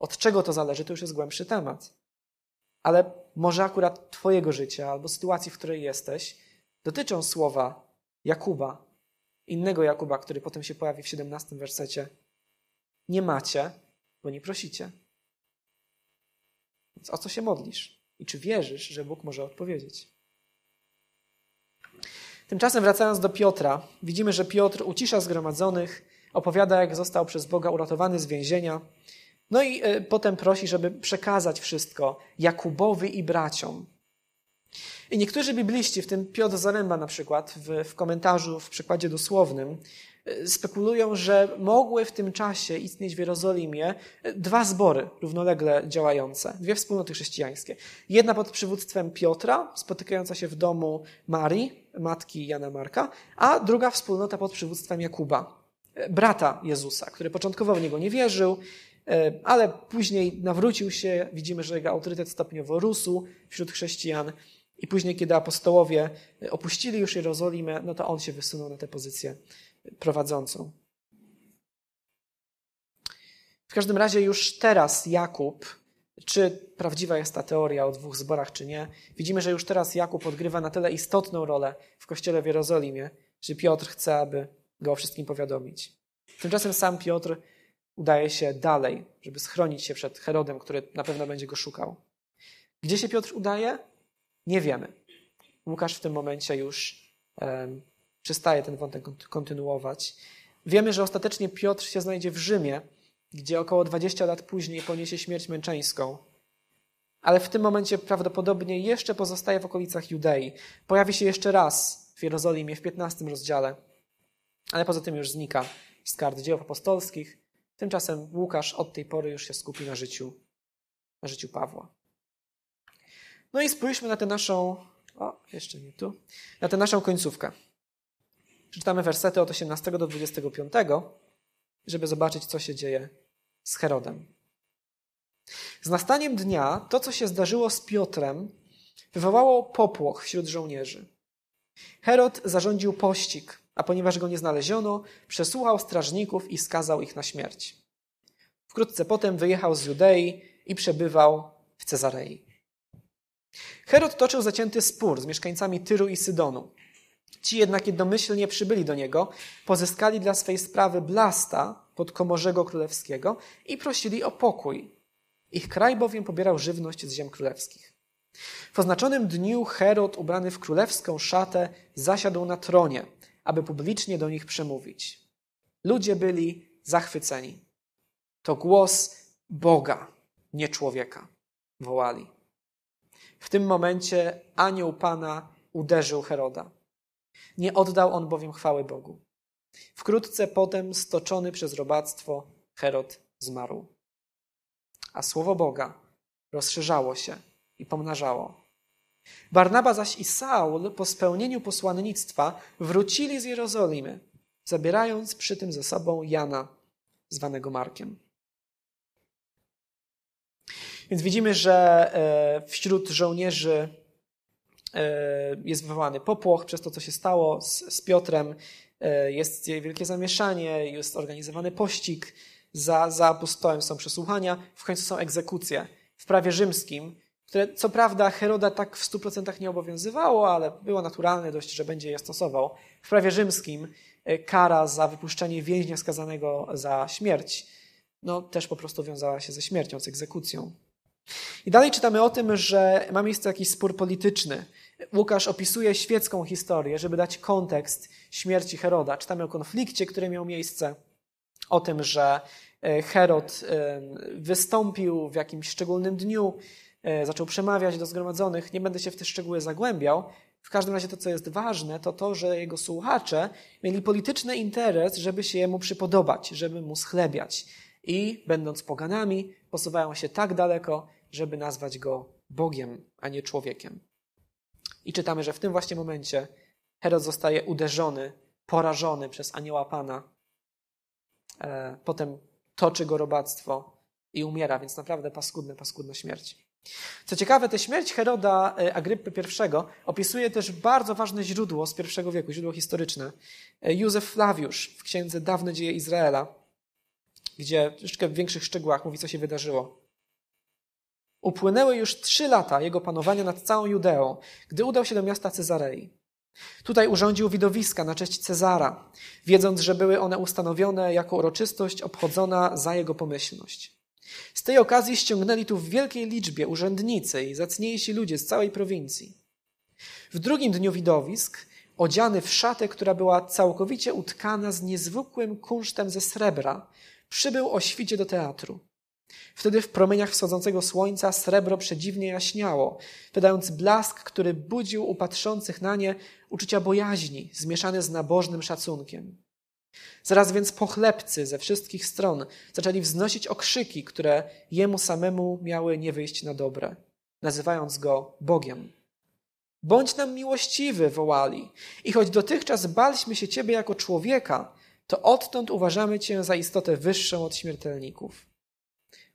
Od czego to zależy, to już jest głębszy temat. Ale może akurat Twojego życia albo sytuacji, w której jesteś, dotyczą słowa Jakuba, innego Jakuba, który potem się pojawi w 17 wersecie. Nie macie, bo nie prosicie. Więc o co się modlisz? I czy wierzysz, że Bóg może odpowiedzieć? Tymczasem wracając do Piotra, widzimy, że Piotr ucisza zgromadzonych, opowiada, jak został przez Boga uratowany z więzienia. No i y, potem prosi, żeby przekazać wszystko Jakubowi i braciom. I niektórzy bibliści, w tym Piotr Zaręba na przykład, w, w komentarzu, w przykładzie dosłownym, e, spekulują, że mogły w tym czasie istnieć w Jerozolimie e, dwa zbory równolegle działające, dwie wspólnoty chrześcijańskie. Jedna pod przywództwem Piotra, spotykająca się w domu Marii, matki Jana Marka, a druga wspólnota pod przywództwem Jakuba, e, brata Jezusa, który początkowo w niego nie wierzył, ale później nawrócił się. Widzimy, że jego autorytet stopniowo rósł wśród chrześcijan i później, kiedy apostołowie opuścili już Jerozolimę, no to on się wysunął na tę pozycję prowadzącą. W każdym razie już teraz Jakub, czy prawdziwa jest ta teoria o dwóch zborach, czy nie, widzimy, że już teraz Jakub odgrywa na tyle istotną rolę w kościele w Jerozolimie, że Piotr chce, aby go o wszystkim powiadomić. Tymczasem sam Piotr udaje się dalej, żeby schronić się przed Herodem, który na pewno będzie go szukał. Gdzie się Piotr udaje? Nie wiemy. Łukasz w tym momencie już um, przestaje ten wątek kontynuować. Wiemy, że ostatecznie Piotr się znajdzie w Rzymie, gdzie około 20 lat później poniesie śmierć męczeńską. Ale w tym momencie prawdopodobnie jeszcze pozostaje w okolicach Judei. Pojawi się jeszcze raz w Jerozolimie w 15 rozdziale, ale poza tym już znika z kart dzieł apostolskich. Tymczasem Łukasz od tej pory już się skupi na życiu, na życiu Pawła. No i spójrzmy na tę naszą, o, jeszcze nie tu, na tę naszą końcówkę. Przeczytamy wersety od 18 do 25, żeby zobaczyć, co się dzieje z Herodem. Z nastaniem dnia to, co się zdarzyło z Piotrem, wywołało popłoch wśród żołnierzy. Herod zarządził pościg, a ponieważ go nie znaleziono, przesłuchał strażników i skazał ich na śmierć. Wkrótce potem wyjechał z Judei i przebywał w Cezarei. Herod toczył zacięty spór z mieszkańcami Tyru i Sydonu. Ci jednak jednomyślnie przybyli do niego, pozyskali dla swej sprawy Blasta, podkomorzego królewskiego i prosili o pokój. Ich kraj bowiem pobierał żywność z ziem królewskich. W oznaczonym dniu Herod, ubrany w królewską szatę, zasiadł na tronie, aby publicznie do nich przemówić. Ludzie byli zachwyceni. To głos Boga, nie człowieka, wołali. W tym momencie anioł Pana uderzył Heroda. Nie oddał on bowiem chwały Bogu. Wkrótce potem, stoczony przez robactwo, Herod zmarł. A słowo Boga rozszerzało się i pomnażało. Barnaba zaś i Saul po spełnieniu posłannictwa wrócili z Jerozolimy, zabierając przy tym ze sobą Jana, zwanego Markiem. Więc widzimy, że e, wśród żołnierzy e, jest wywołany popłoch przez to, co się stało z, z Piotrem. E, jest wielkie zamieszanie, jest organizowany pościg. Za, za apostołem są przesłuchania, w końcu są egzekucje. W prawie rzymskim, które co prawda Heroda tak w 100% nie obowiązywało, ale było naturalne dość, że będzie je stosował. W prawie rzymskim kara za wypuszczenie więźnia skazanego za śmierć no, też po prostu wiązała się ze śmiercią, z egzekucją. I dalej czytamy o tym, że ma miejsce jakiś spór polityczny. Łukasz opisuje świecką historię, żeby dać kontekst śmierci Heroda. Czytamy o konflikcie, który miał miejsce, o tym, że e, Herod e, wystąpił w jakimś szczególnym dniu, e, zaczął przemawiać do zgromadzonych. Nie będę się w te szczegóły zagłębiał. W każdym razie to, co jest ważne, to to, że jego słuchacze mieli polityczny interes, żeby się jemu przypodobać, żeby mu schlebiać i, będąc poganami, posuwają się tak daleko, żeby nazwać go Bogiem, a nie człowiekiem. I czytamy, że w tym właśnie momencie Herod zostaje uderzony, porażony przez anioła Pana. E, potem toczy go robactwo i umiera, więc naprawdę paskudna, paskudna śmierć. Co ciekawe, tę śmierć Heroda e, Agrypy I opisuje też bardzo ważne źródło z I wieku, źródło historyczne. E, Józef Flawiusz w księdze Dawne dzieje Izraela gdzie troszeczkę w większych szczegółach mówi, co się wydarzyło. Upłynęły już trzy lata jego panowania nad całą Judeą, gdy udał się do miasta Cezarei. Tutaj urządził widowiska na cześć Cezara, wiedząc, że były one ustanowione jako uroczystość obchodzona za jego pomyślność. Z tej okazji ściągnęli tu w wielkiej liczbie urzędnicy i zacniejsi ludzie z całej prowincji. W drugim dniu widowisk, odziany w szatę, która była całkowicie utkana z niezwykłym kunsztem ze srebra, przybył o świcie do teatru. Wtedy w promieniach wschodzącego słońca srebro przedziwnie jaśniało, wydając blask, który budził u patrzących na nie uczucia bojaźni, zmieszane z nabożnym szacunkiem. Zaraz więc pochlebcy ze wszystkich stron zaczęli wznosić okrzyki, które jemu samemu miały nie wyjść na dobre, nazywając go Bogiem. Bądź nam miłościwy, wołali, i choć dotychczas baliśmy się Ciebie jako człowieka, to odtąd uważamy Cię za istotę wyższą od śmiertelników.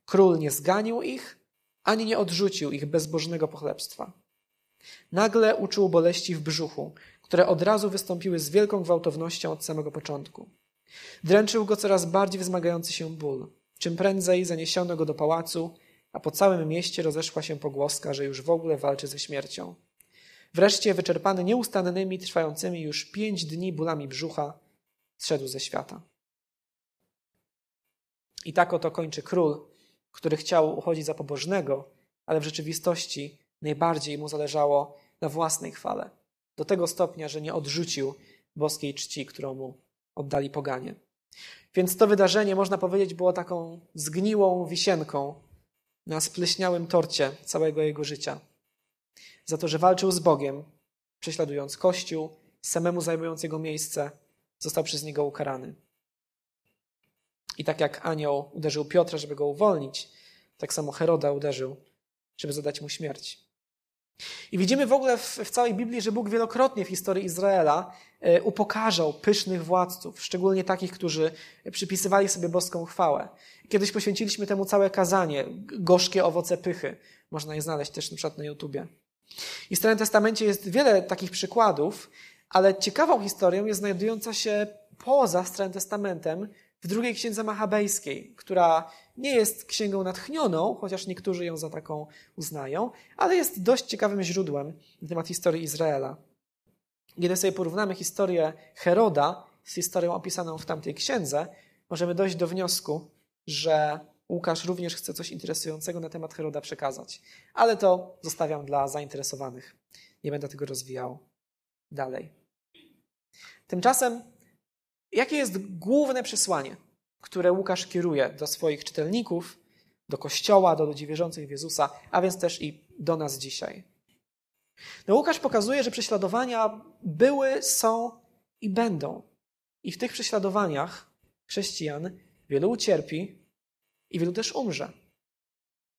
Król nie zganił ich, ani nie odrzucił ich bezbożnego pochlebstwa. Nagle uczuł boleści w brzuchu, które od razu wystąpiły z wielką gwałtownością od samego początku. Dręczył go coraz bardziej wzmagający się ból. Czym prędzej zaniesiono go do pałacu, a po całym mieście rozeszła się pogłoska, że już w ogóle walczy ze śmiercią. Wreszcie, wyczerpany nieustannymi, trwającymi już pięć dni bólami brzucha, zszedł ze świata. I tak oto kończy król, który chciał uchodzić za pobożnego, ale w rzeczywistości najbardziej mu zależało na własnej chwale, do tego stopnia, że nie odrzucił boskiej czci, którą mu oddali poganie. Więc to wydarzenie, można powiedzieć, było taką zgniłą wisienką na spleśniałym torcie całego jego życia. Za to, że walczył z Bogiem, prześladując Kościół, samemu zajmując jego miejsce, został przez niego ukarany. I tak jak anioł uderzył Piotra, żeby go uwolnić, tak samo Heroda uderzył, żeby zadać mu śmierć. I widzimy w ogóle w, w, całej Biblii, że Bóg wielokrotnie w historii Izraela e, upokarzał pysznych władców, szczególnie takich, którzy przypisywali sobie boską chwałę. Kiedyś poświęciliśmy temu całe kazanie, gorzkie owoce pychy. Można je znaleźć też na przykład na YouTubie. I w Starym Testamencie jest wiele takich przykładów, ale ciekawą historią jest znajdująca się poza Starym Testamentem w drugiej księdze machabejskiej, która nie jest księgą natchnioną, chociaż niektórzy ją za taką uznają, ale jest dość ciekawym źródłem na temat historii Izraela. Kiedy sobie porównamy historię Heroda z historią opisaną w tamtej księdze, możemy dojść do wniosku, że Łukasz również chce coś interesującego na temat Heroda przekazać. Ale to zostawiam dla zainteresowanych. Nie będę tego rozwijał dalej. Tymczasem, jakie jest główne przesłanie które Łukasz kieruje do swoich czytelników, do Kościoła, do ludzi wierzących w Jezusa, a więc też i do nas dzisiaj. No Łukasz pokazuje, że prześladowania były, są i będą. I w tych prześladowaniach chrześcijan wielu ucierpi i wielu też umrze.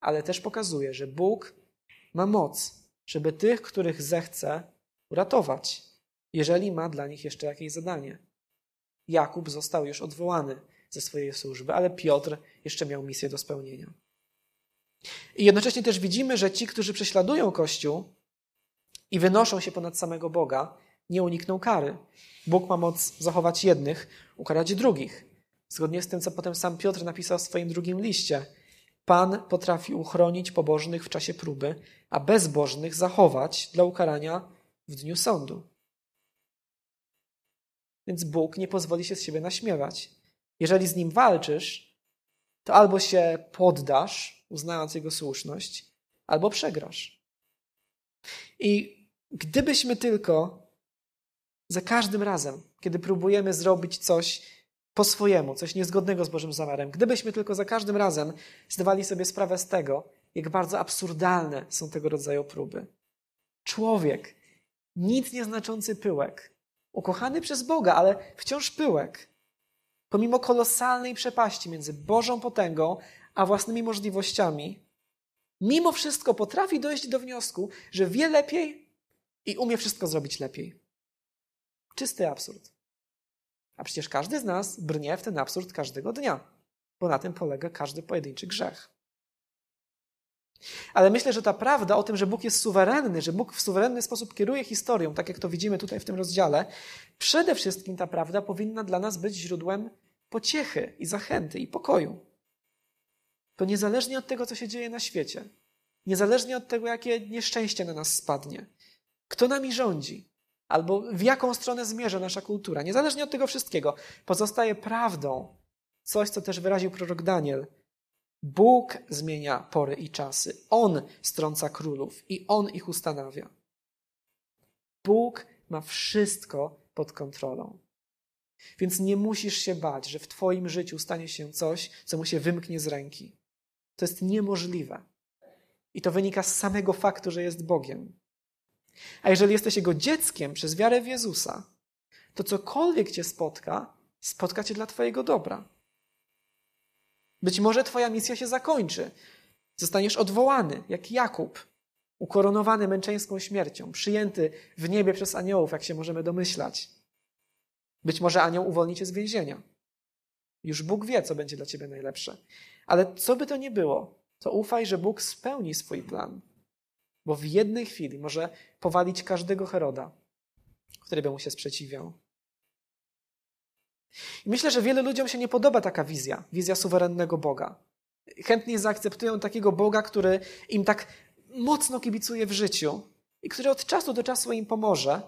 Ale też pokazuje, że Bóg ma moc, żeby tych, których zechce, uratować, jeżeli ma dla nich jeszcze jakieś zadanie. Jakub został już odwołany ze swojej służby, ale Piotr jeszcze miał misję do spełnienia. I jednocześnie też widzimy, że ci, którzy prześladują Kościół i wynoszą się ponad samego Boga, nie unikną kary. Bóg ma moc zachować jednych, ukarać drugich. Zgodnie z tym, co potem sam Piotr napisał w swoim drugim liście. Pan potrafi uchronić pobożnych w czasie próby, a bezbożnych zachować dla ukarania w dniu sądu. Więc Bóg nie pozwoli się z siebie naśmiewać. Jeżeli z nim walczysz, to albo się poddasz, uznając jego słuszność, albo przegrasz. I gdybyśmy tylko za każdym razem, kiedy próbujemy zrobić coś po swojemu, coś niezgodnego z Bożym zamiarem, gdybyśmy tylko za każdym razem zdawali sobie sprawę z tego, jak bardzo absurdalne są tego rodzaju próby. Człowiek, nic nieznaczący pyłek, ukochany przez Boga, ale wciąż pyłek, pomimo kolosalnej przepaści między Bożą potęgą a własnymi możliwościami, mimo wszystko potrafi dojść do wniosku, że wie lepiej i umie wszystko zrobić lepiej. Czysty absurd. A przecież każdy z nas brnie w ten absurd każdego dnia, bo na tym polega każdy pojedynczy grzech. Ale myślę, że ta prawda o tym, że Bóg jest suwerenny, że Bóg w suwerenny sposób kieruje historią, tak jak to widzimy tutaj w tym rozdziale, przede wszystkim ta prawda powinna dla nas być źródłem pociechy i zachęty i pokoju. To niezależnie od tego, co się dzieje na świecie, niezależnie od tego, jakie nieszczęście na nas spadnie, kto nami rządzi, albo w jaką stronę zmierza nasza kultura, niezależnie od tego wszystkiego, pozostaje prawdą coś, co też wyraził prorok Daniel – Bóg zmienia pory i czasy. On strąca królów i On ich ustanawia. Bóg ma wszystko pod kontrolą. Więc nie musisz się bać, że w Twoim życiu stanie się coś, co mu się wymknie z ręki. To jest niemożliwe. I to wynika z samego faktu, że jest Bogiem. A jeżeli jesteś Jego dzieckiem przez wiarę w Jezusa, to cokolwiek Cię spotka, spotka Cię dla Twojego dobra. Być może Twoja misja się zakończy. Zostaniesz odwołany, jak Jakub, ukoronowany męczeńską śmiercią, przyjęty w niebie przez aniołów, jak się możemy domyślać. Być może anioł uwolni cię z więzienia. Już Bóg wie, co będzie dla ciebie najlepsze. Ale co by to nie było, to ufaj, że Bóg spełni swój plan. Bo w jednej chwili może powalić każdego Heroda, który by mu się sprzeciwiał. I myślę, że wielu ludziom się nie podoba taka wizja, wizja suwerennego Boga. Chętnie zaakceptują takiego Boga, który im tak mocno kibicuje w życiu i który od czasu do czasu im pomoże,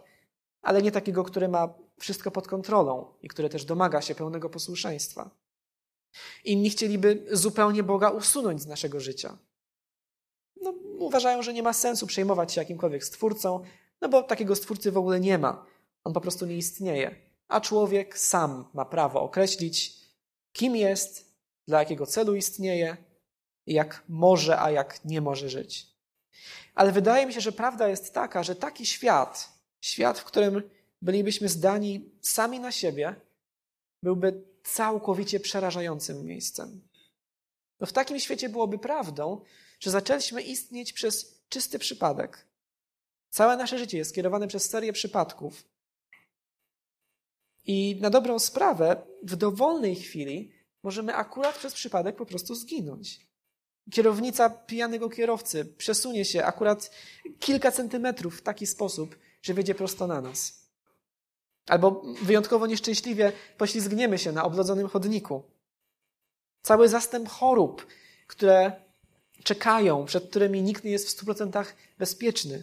ale nie takiego, który ma wszystko pod kontrolą i który też domaga się pełnego posłuszeństwa. Inni chcieliby zupełnie Boga usunąć z naszego życia. No, uważają, że nie ma sensu przejmować się jakimkolwiek stwórcą, no bo takiego stwórcy w ogóle nie ma. On po prostu nie istnieje a człowiek sam ma prawo określić, kim jest, dla jakiego celu istnieje jak może, a jak nie może żyć. Ale wydaje mi się, że prawda jest taka, że taki świat, świat, w którym bylibyśmy zdani sami na siebie, byłby całkowicie przerażającym miejscem. W takim świecie byłoby prawdą, że zaczęliśmy istnieć przez czysty przypadek. Całe nasze życie jest skierowane przez serię przypadków, i na dobrą sprawę, w dowolnej chwili możemy akurat przez przypadek po prostu zginąć. Kierownica pijanego kierowcy przesunie się akurat kilka centymetrów w taki sposób, że wiedzie prosto na nas. Albo wyjątkowo nieszczęśliwie poślizgniemy się na oblodzonym chodniku. Cały zastęp chorób, które czekają, przed którymi nikt nie jest w stu procentach bezpieczny,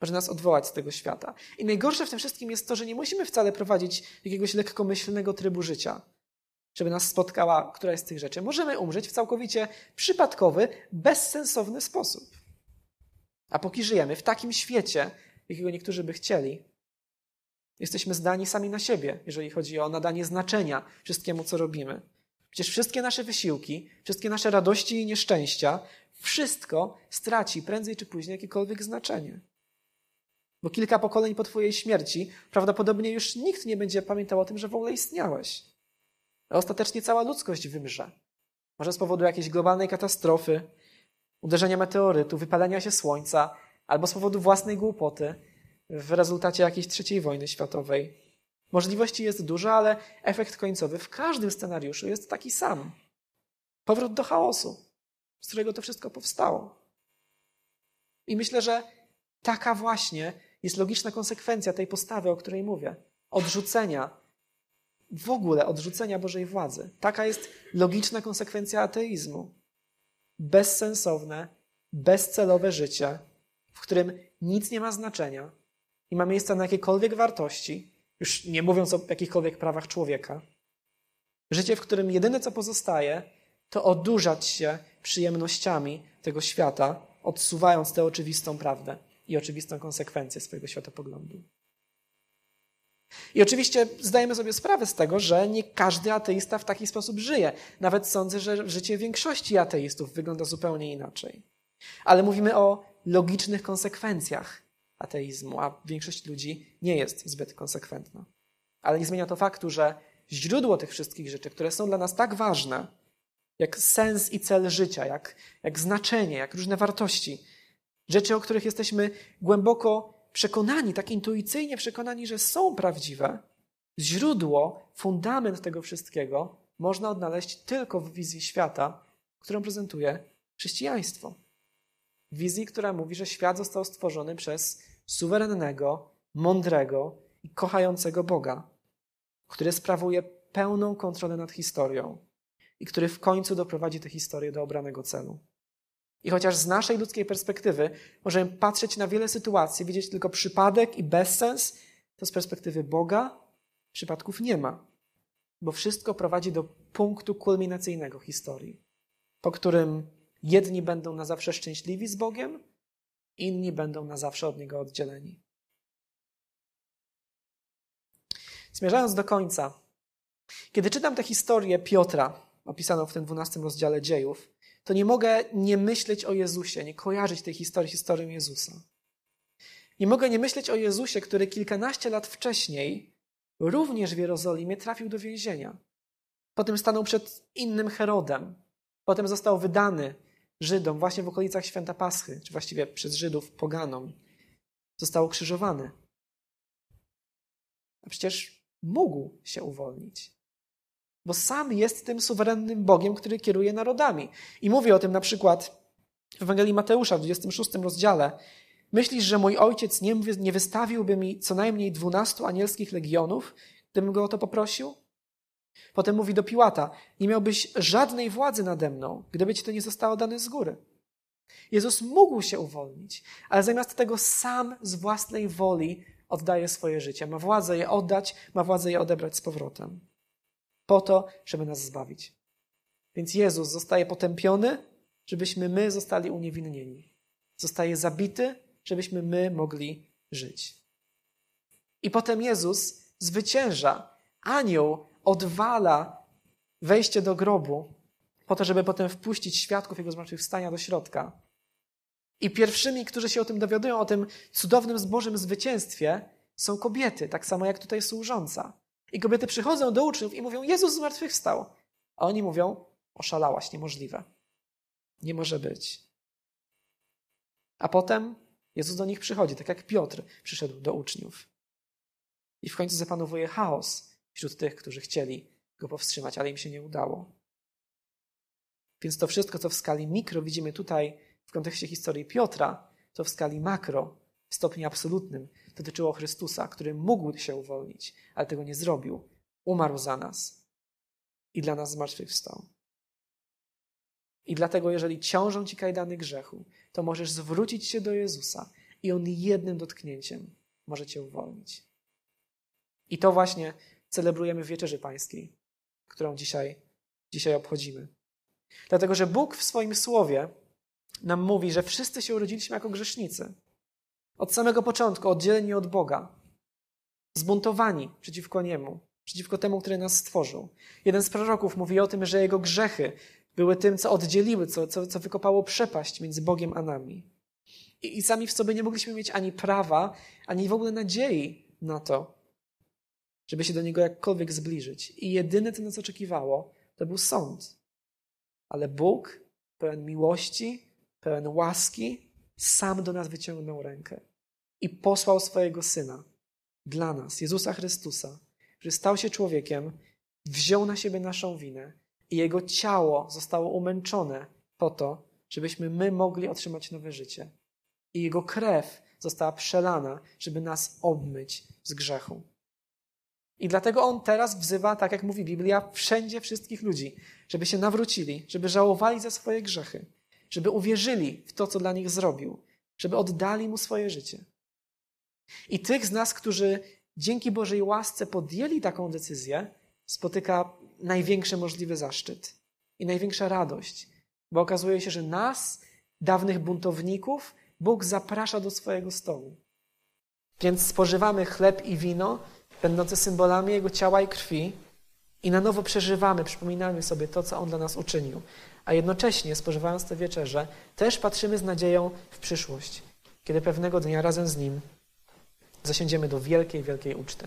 może nas odwołać z tego świata. I najgorsze w tym wszystkim jest to, że nie musimy wcale prowadzić jakiegoś lekkomyślnego trybu życia, żeby nas spotkała któraś z tych rzeczy. Możemy umrzeć w całkowicie przypadkowy, bezsensowny sposób. A póki żyjemy w takim świecie, jakiego niektórzy by chcieli, jesteśmy zdani sami na siebie, jeżeli chodzi o nadanie znaczenia wszystkiemu, co robimy. Przecież wszystkie nasze wysiłki, wszystkie nasze radości i nieszczęścia, wszystko straci prędzej czy później jakiekolwiek znaczenie. Bo kilka pokoleń po Twojej śmierci prawdopodobnie już nikt nie będzie pamiętał o tym, że w ogóle istniałeś. A ostatecznie cała ludzkość wymrze. Może z powodu jakiejś globalnej katastrofy, uderzenia meteorytu, wypalenia się słońca, albo z powodu własnej głupoty w rezultacie jakiejś trzeciej wojny światowej. Możliwości jest dużo, ale efekt końcowy w każdym scenariuszu jest taki sam. Powrót do chaosu, z którego to wszystko powstało. I myślę, że taka właśnie jest logiczna konsekwencja tej postawy, o której mówię. Odrzucenia, w ogóle odrzucenia Bożej władzy. Taka jest logiczna konsekwencja ateizmu. Bezsensowne, bezcelowe życie, w którym nic nie ma znaczenia i ma miejsce na jakiekolwiek wartości, już nie mówiąc o jakichkolwiek prawach człowieka. Życie, w którym jedyne co pozostaje, to odurzać się przyjemnościami tego świata, odsuwając tę oczywistą prawdę i oczywistą konsekwencję swojego światopoglądu. I oczywiście zdajemy sobie sprawę z tego, że nie każdy ateista w taki sposób żyje. Nawet sądzę, że życie większości ateistów wygląda zupełnie inaczej. Ale mówimy o logicznych konsekwencjach ateizmu, a większość ludzi nie jest zbyt konsekwentna. Ale nie zmienia to faktu, że źródło tych wszystkich rzeczy, które są dla nas tak ważne, jak sens i cel życia, jak, jak znaczenie, jak różne wartości, rzeczy, o których jesteśmy głęboko przekonani, tak intuicyjnie przekonani, że są prawdziwe, źródło, fundament tego wszystkiego można odnaleźć tylko w wizji świata, którą prezentuje chrześcijaństwo. Wizji, która mówi, że świat został stworzony przez suwerennego, mądrego i kochającego Boga, który sprawuje pełną kontrolę nad historią i który w końcu doprowadzi tę historię do obranego celu. I chociaż z naszej ludzkiej perspektywy możemy patrzeć na wiele sytuacji, widzieć tylko przypadek i bezsens, to z perspektywy Boga przypadków nie ma, bo wszystko prowadzi do punktu kulminacyjnego historii, po którym jedni będą na zawsze szczęśliwi z Bogiem, inni będą na zawsze od Niego oddzieleni. Zmierzając do końca, kiedy czytam tę historię Piotra, opisaną w tym dwunastym rozdziale dziejów, to nie mogę nie myśleć o Jezusie, nie kojarzyć tej historii historią Jezusa. Nie mogę nie myśleć o Jezusie, który kilkanaście lat wcześniej również w Jerozolimie trafił do więzienia. Potem stanął przed innym Herodem. Potem został wydany Żydom właśnie w okolicach święta Paschy, czy właściwie przez Żydów poganom. Został ukrzyżowany. A przecież mógł się uwolnić bo sam jest tym suwerennym Bogiem, który kieruje narodami. I mówi o tym na przykład w Ewangelii Mateusza w 26 rozdziale. Myślisz, że mój ojciec nie, nie wystawiłby mi co najmniej dwunastu anielskich legionów, gdybym go o to poprosił? Potem mówi do Piłata: Nie miałbyś żadnej władzy nade mną, gdyby ci to nie zostało dane z góry. Jezus mógł się uwolnić, ale zamiast tego sam z własnej woli oddaje swoje życie. Ma władzę je oddać, ma władzę je odebrać z powrotem po to, żeby nas zbawić. Więc Jezus zostaje potępiony, żebyśmy my zostali uniewinnieni. Zostaje zabity, żebyśmy my mogli żyć. I potem Jezus zwycięża. Anioł odwala wejście do grobu, po to, żeby potem wpuścić świadków Jego zmartwychwstania do środka. I pierwszymi, którzy się o tym dowiadują, o tym cudownym zbożym zwycięstwie, są kobiety, tak samo jak tutaj służąca. I kobiety przychodzą do uczniów i mówią: Jezus zmartwychwstał. A oni mówią: Oszalałaś, niemożliwe. Nie może być. A potem Jezus do nich przychodzi, tak jak Piotr przyszedł do uczniów. I w końcu zapanowuje chaos wśród tych, którzy chcieli go powstrzymać, ale im się nie udało. Więc to wszystko, co w skali mikro widzimy tutaj w kontekście historii Piotra, to w skali makro, w stopniu absolutnym, dotyczyło Chrystusa, który mógł się uwolnić, ale tego nie zrobił. Umarł za nas i dla nas zmartwychwstał. I dlatego, jeżeli ciążą ci kajdany grzechu, to możesz zwrócić się do Jezusa i On jednym dotknięciem może cię uwolnić. I to właśnie celebrujemy w Wieczerzy Pańskiej, którą dzisiaj, dzisiaj obchodzimy. Dlatego, że Bóg w swoim Słowie nam mówi, że wszyscy się urodziliśmy jako grzesznicy. Od samego początku oddzieleni od Boga, zbuntowani przeciwko Niemu, przeciwko temu, który nas stworzył. Jeden z proroków mówi o tym, że jego grzechy były tym, co oddzieliły, co, co, co wykopało przepaść między Bogiem a nami. I, I sami w sobie nie mogliśmy mieć ani prawa, ani w ogóle nadziei na to, żeby się do Niego jakkolwiek zbliżyć. I jedyne, co nas oczekiwało, to był sąd. Ale Bóg, pełen miłości, pełen łaski, sam do nas wyciągnął rękę i posłał swojego Syna dla nas, Jezusa Chrystusa, który stał się człowiekiem, wziął na siebie naszą winę i Jego ciało zostało umęczone po to, żebyśmy my mogli otrzymać nowe życie. I Jego krew została przelana, żeby nas obmyć z grzechu. I dlatego On teraz wzywa, tak jak mówi Biblia, wszędzie wszystkich ludzi, żeby się nawrócili, żeby żałowali za swoje grzechy, żeby uwierzyli w to, co dla nich zrobił, żeby oddali Mu swoje życie. I tych z nas, którzy dzięki Bożej łasce podjęli taką decyzję, spotyka największy możliwy zaszczyt i największa radość, bo okazuje się, że nas, dawnych buntowników, Bóg zaprasza do swojego stołu. Więc spożywamy chleb i wino, będące symbolami Jego ciała i krwi, i na nowo przeżywamy, przypominamy sobie to, co On dla nas uczynił. A jednocześnie, spożywając tę wieczerzę, też patrzymy z nadzieją w przyszłość, kiedy pewnego dnia razem z Nim zasiądziemy do wielkiej, wielkiej uczty.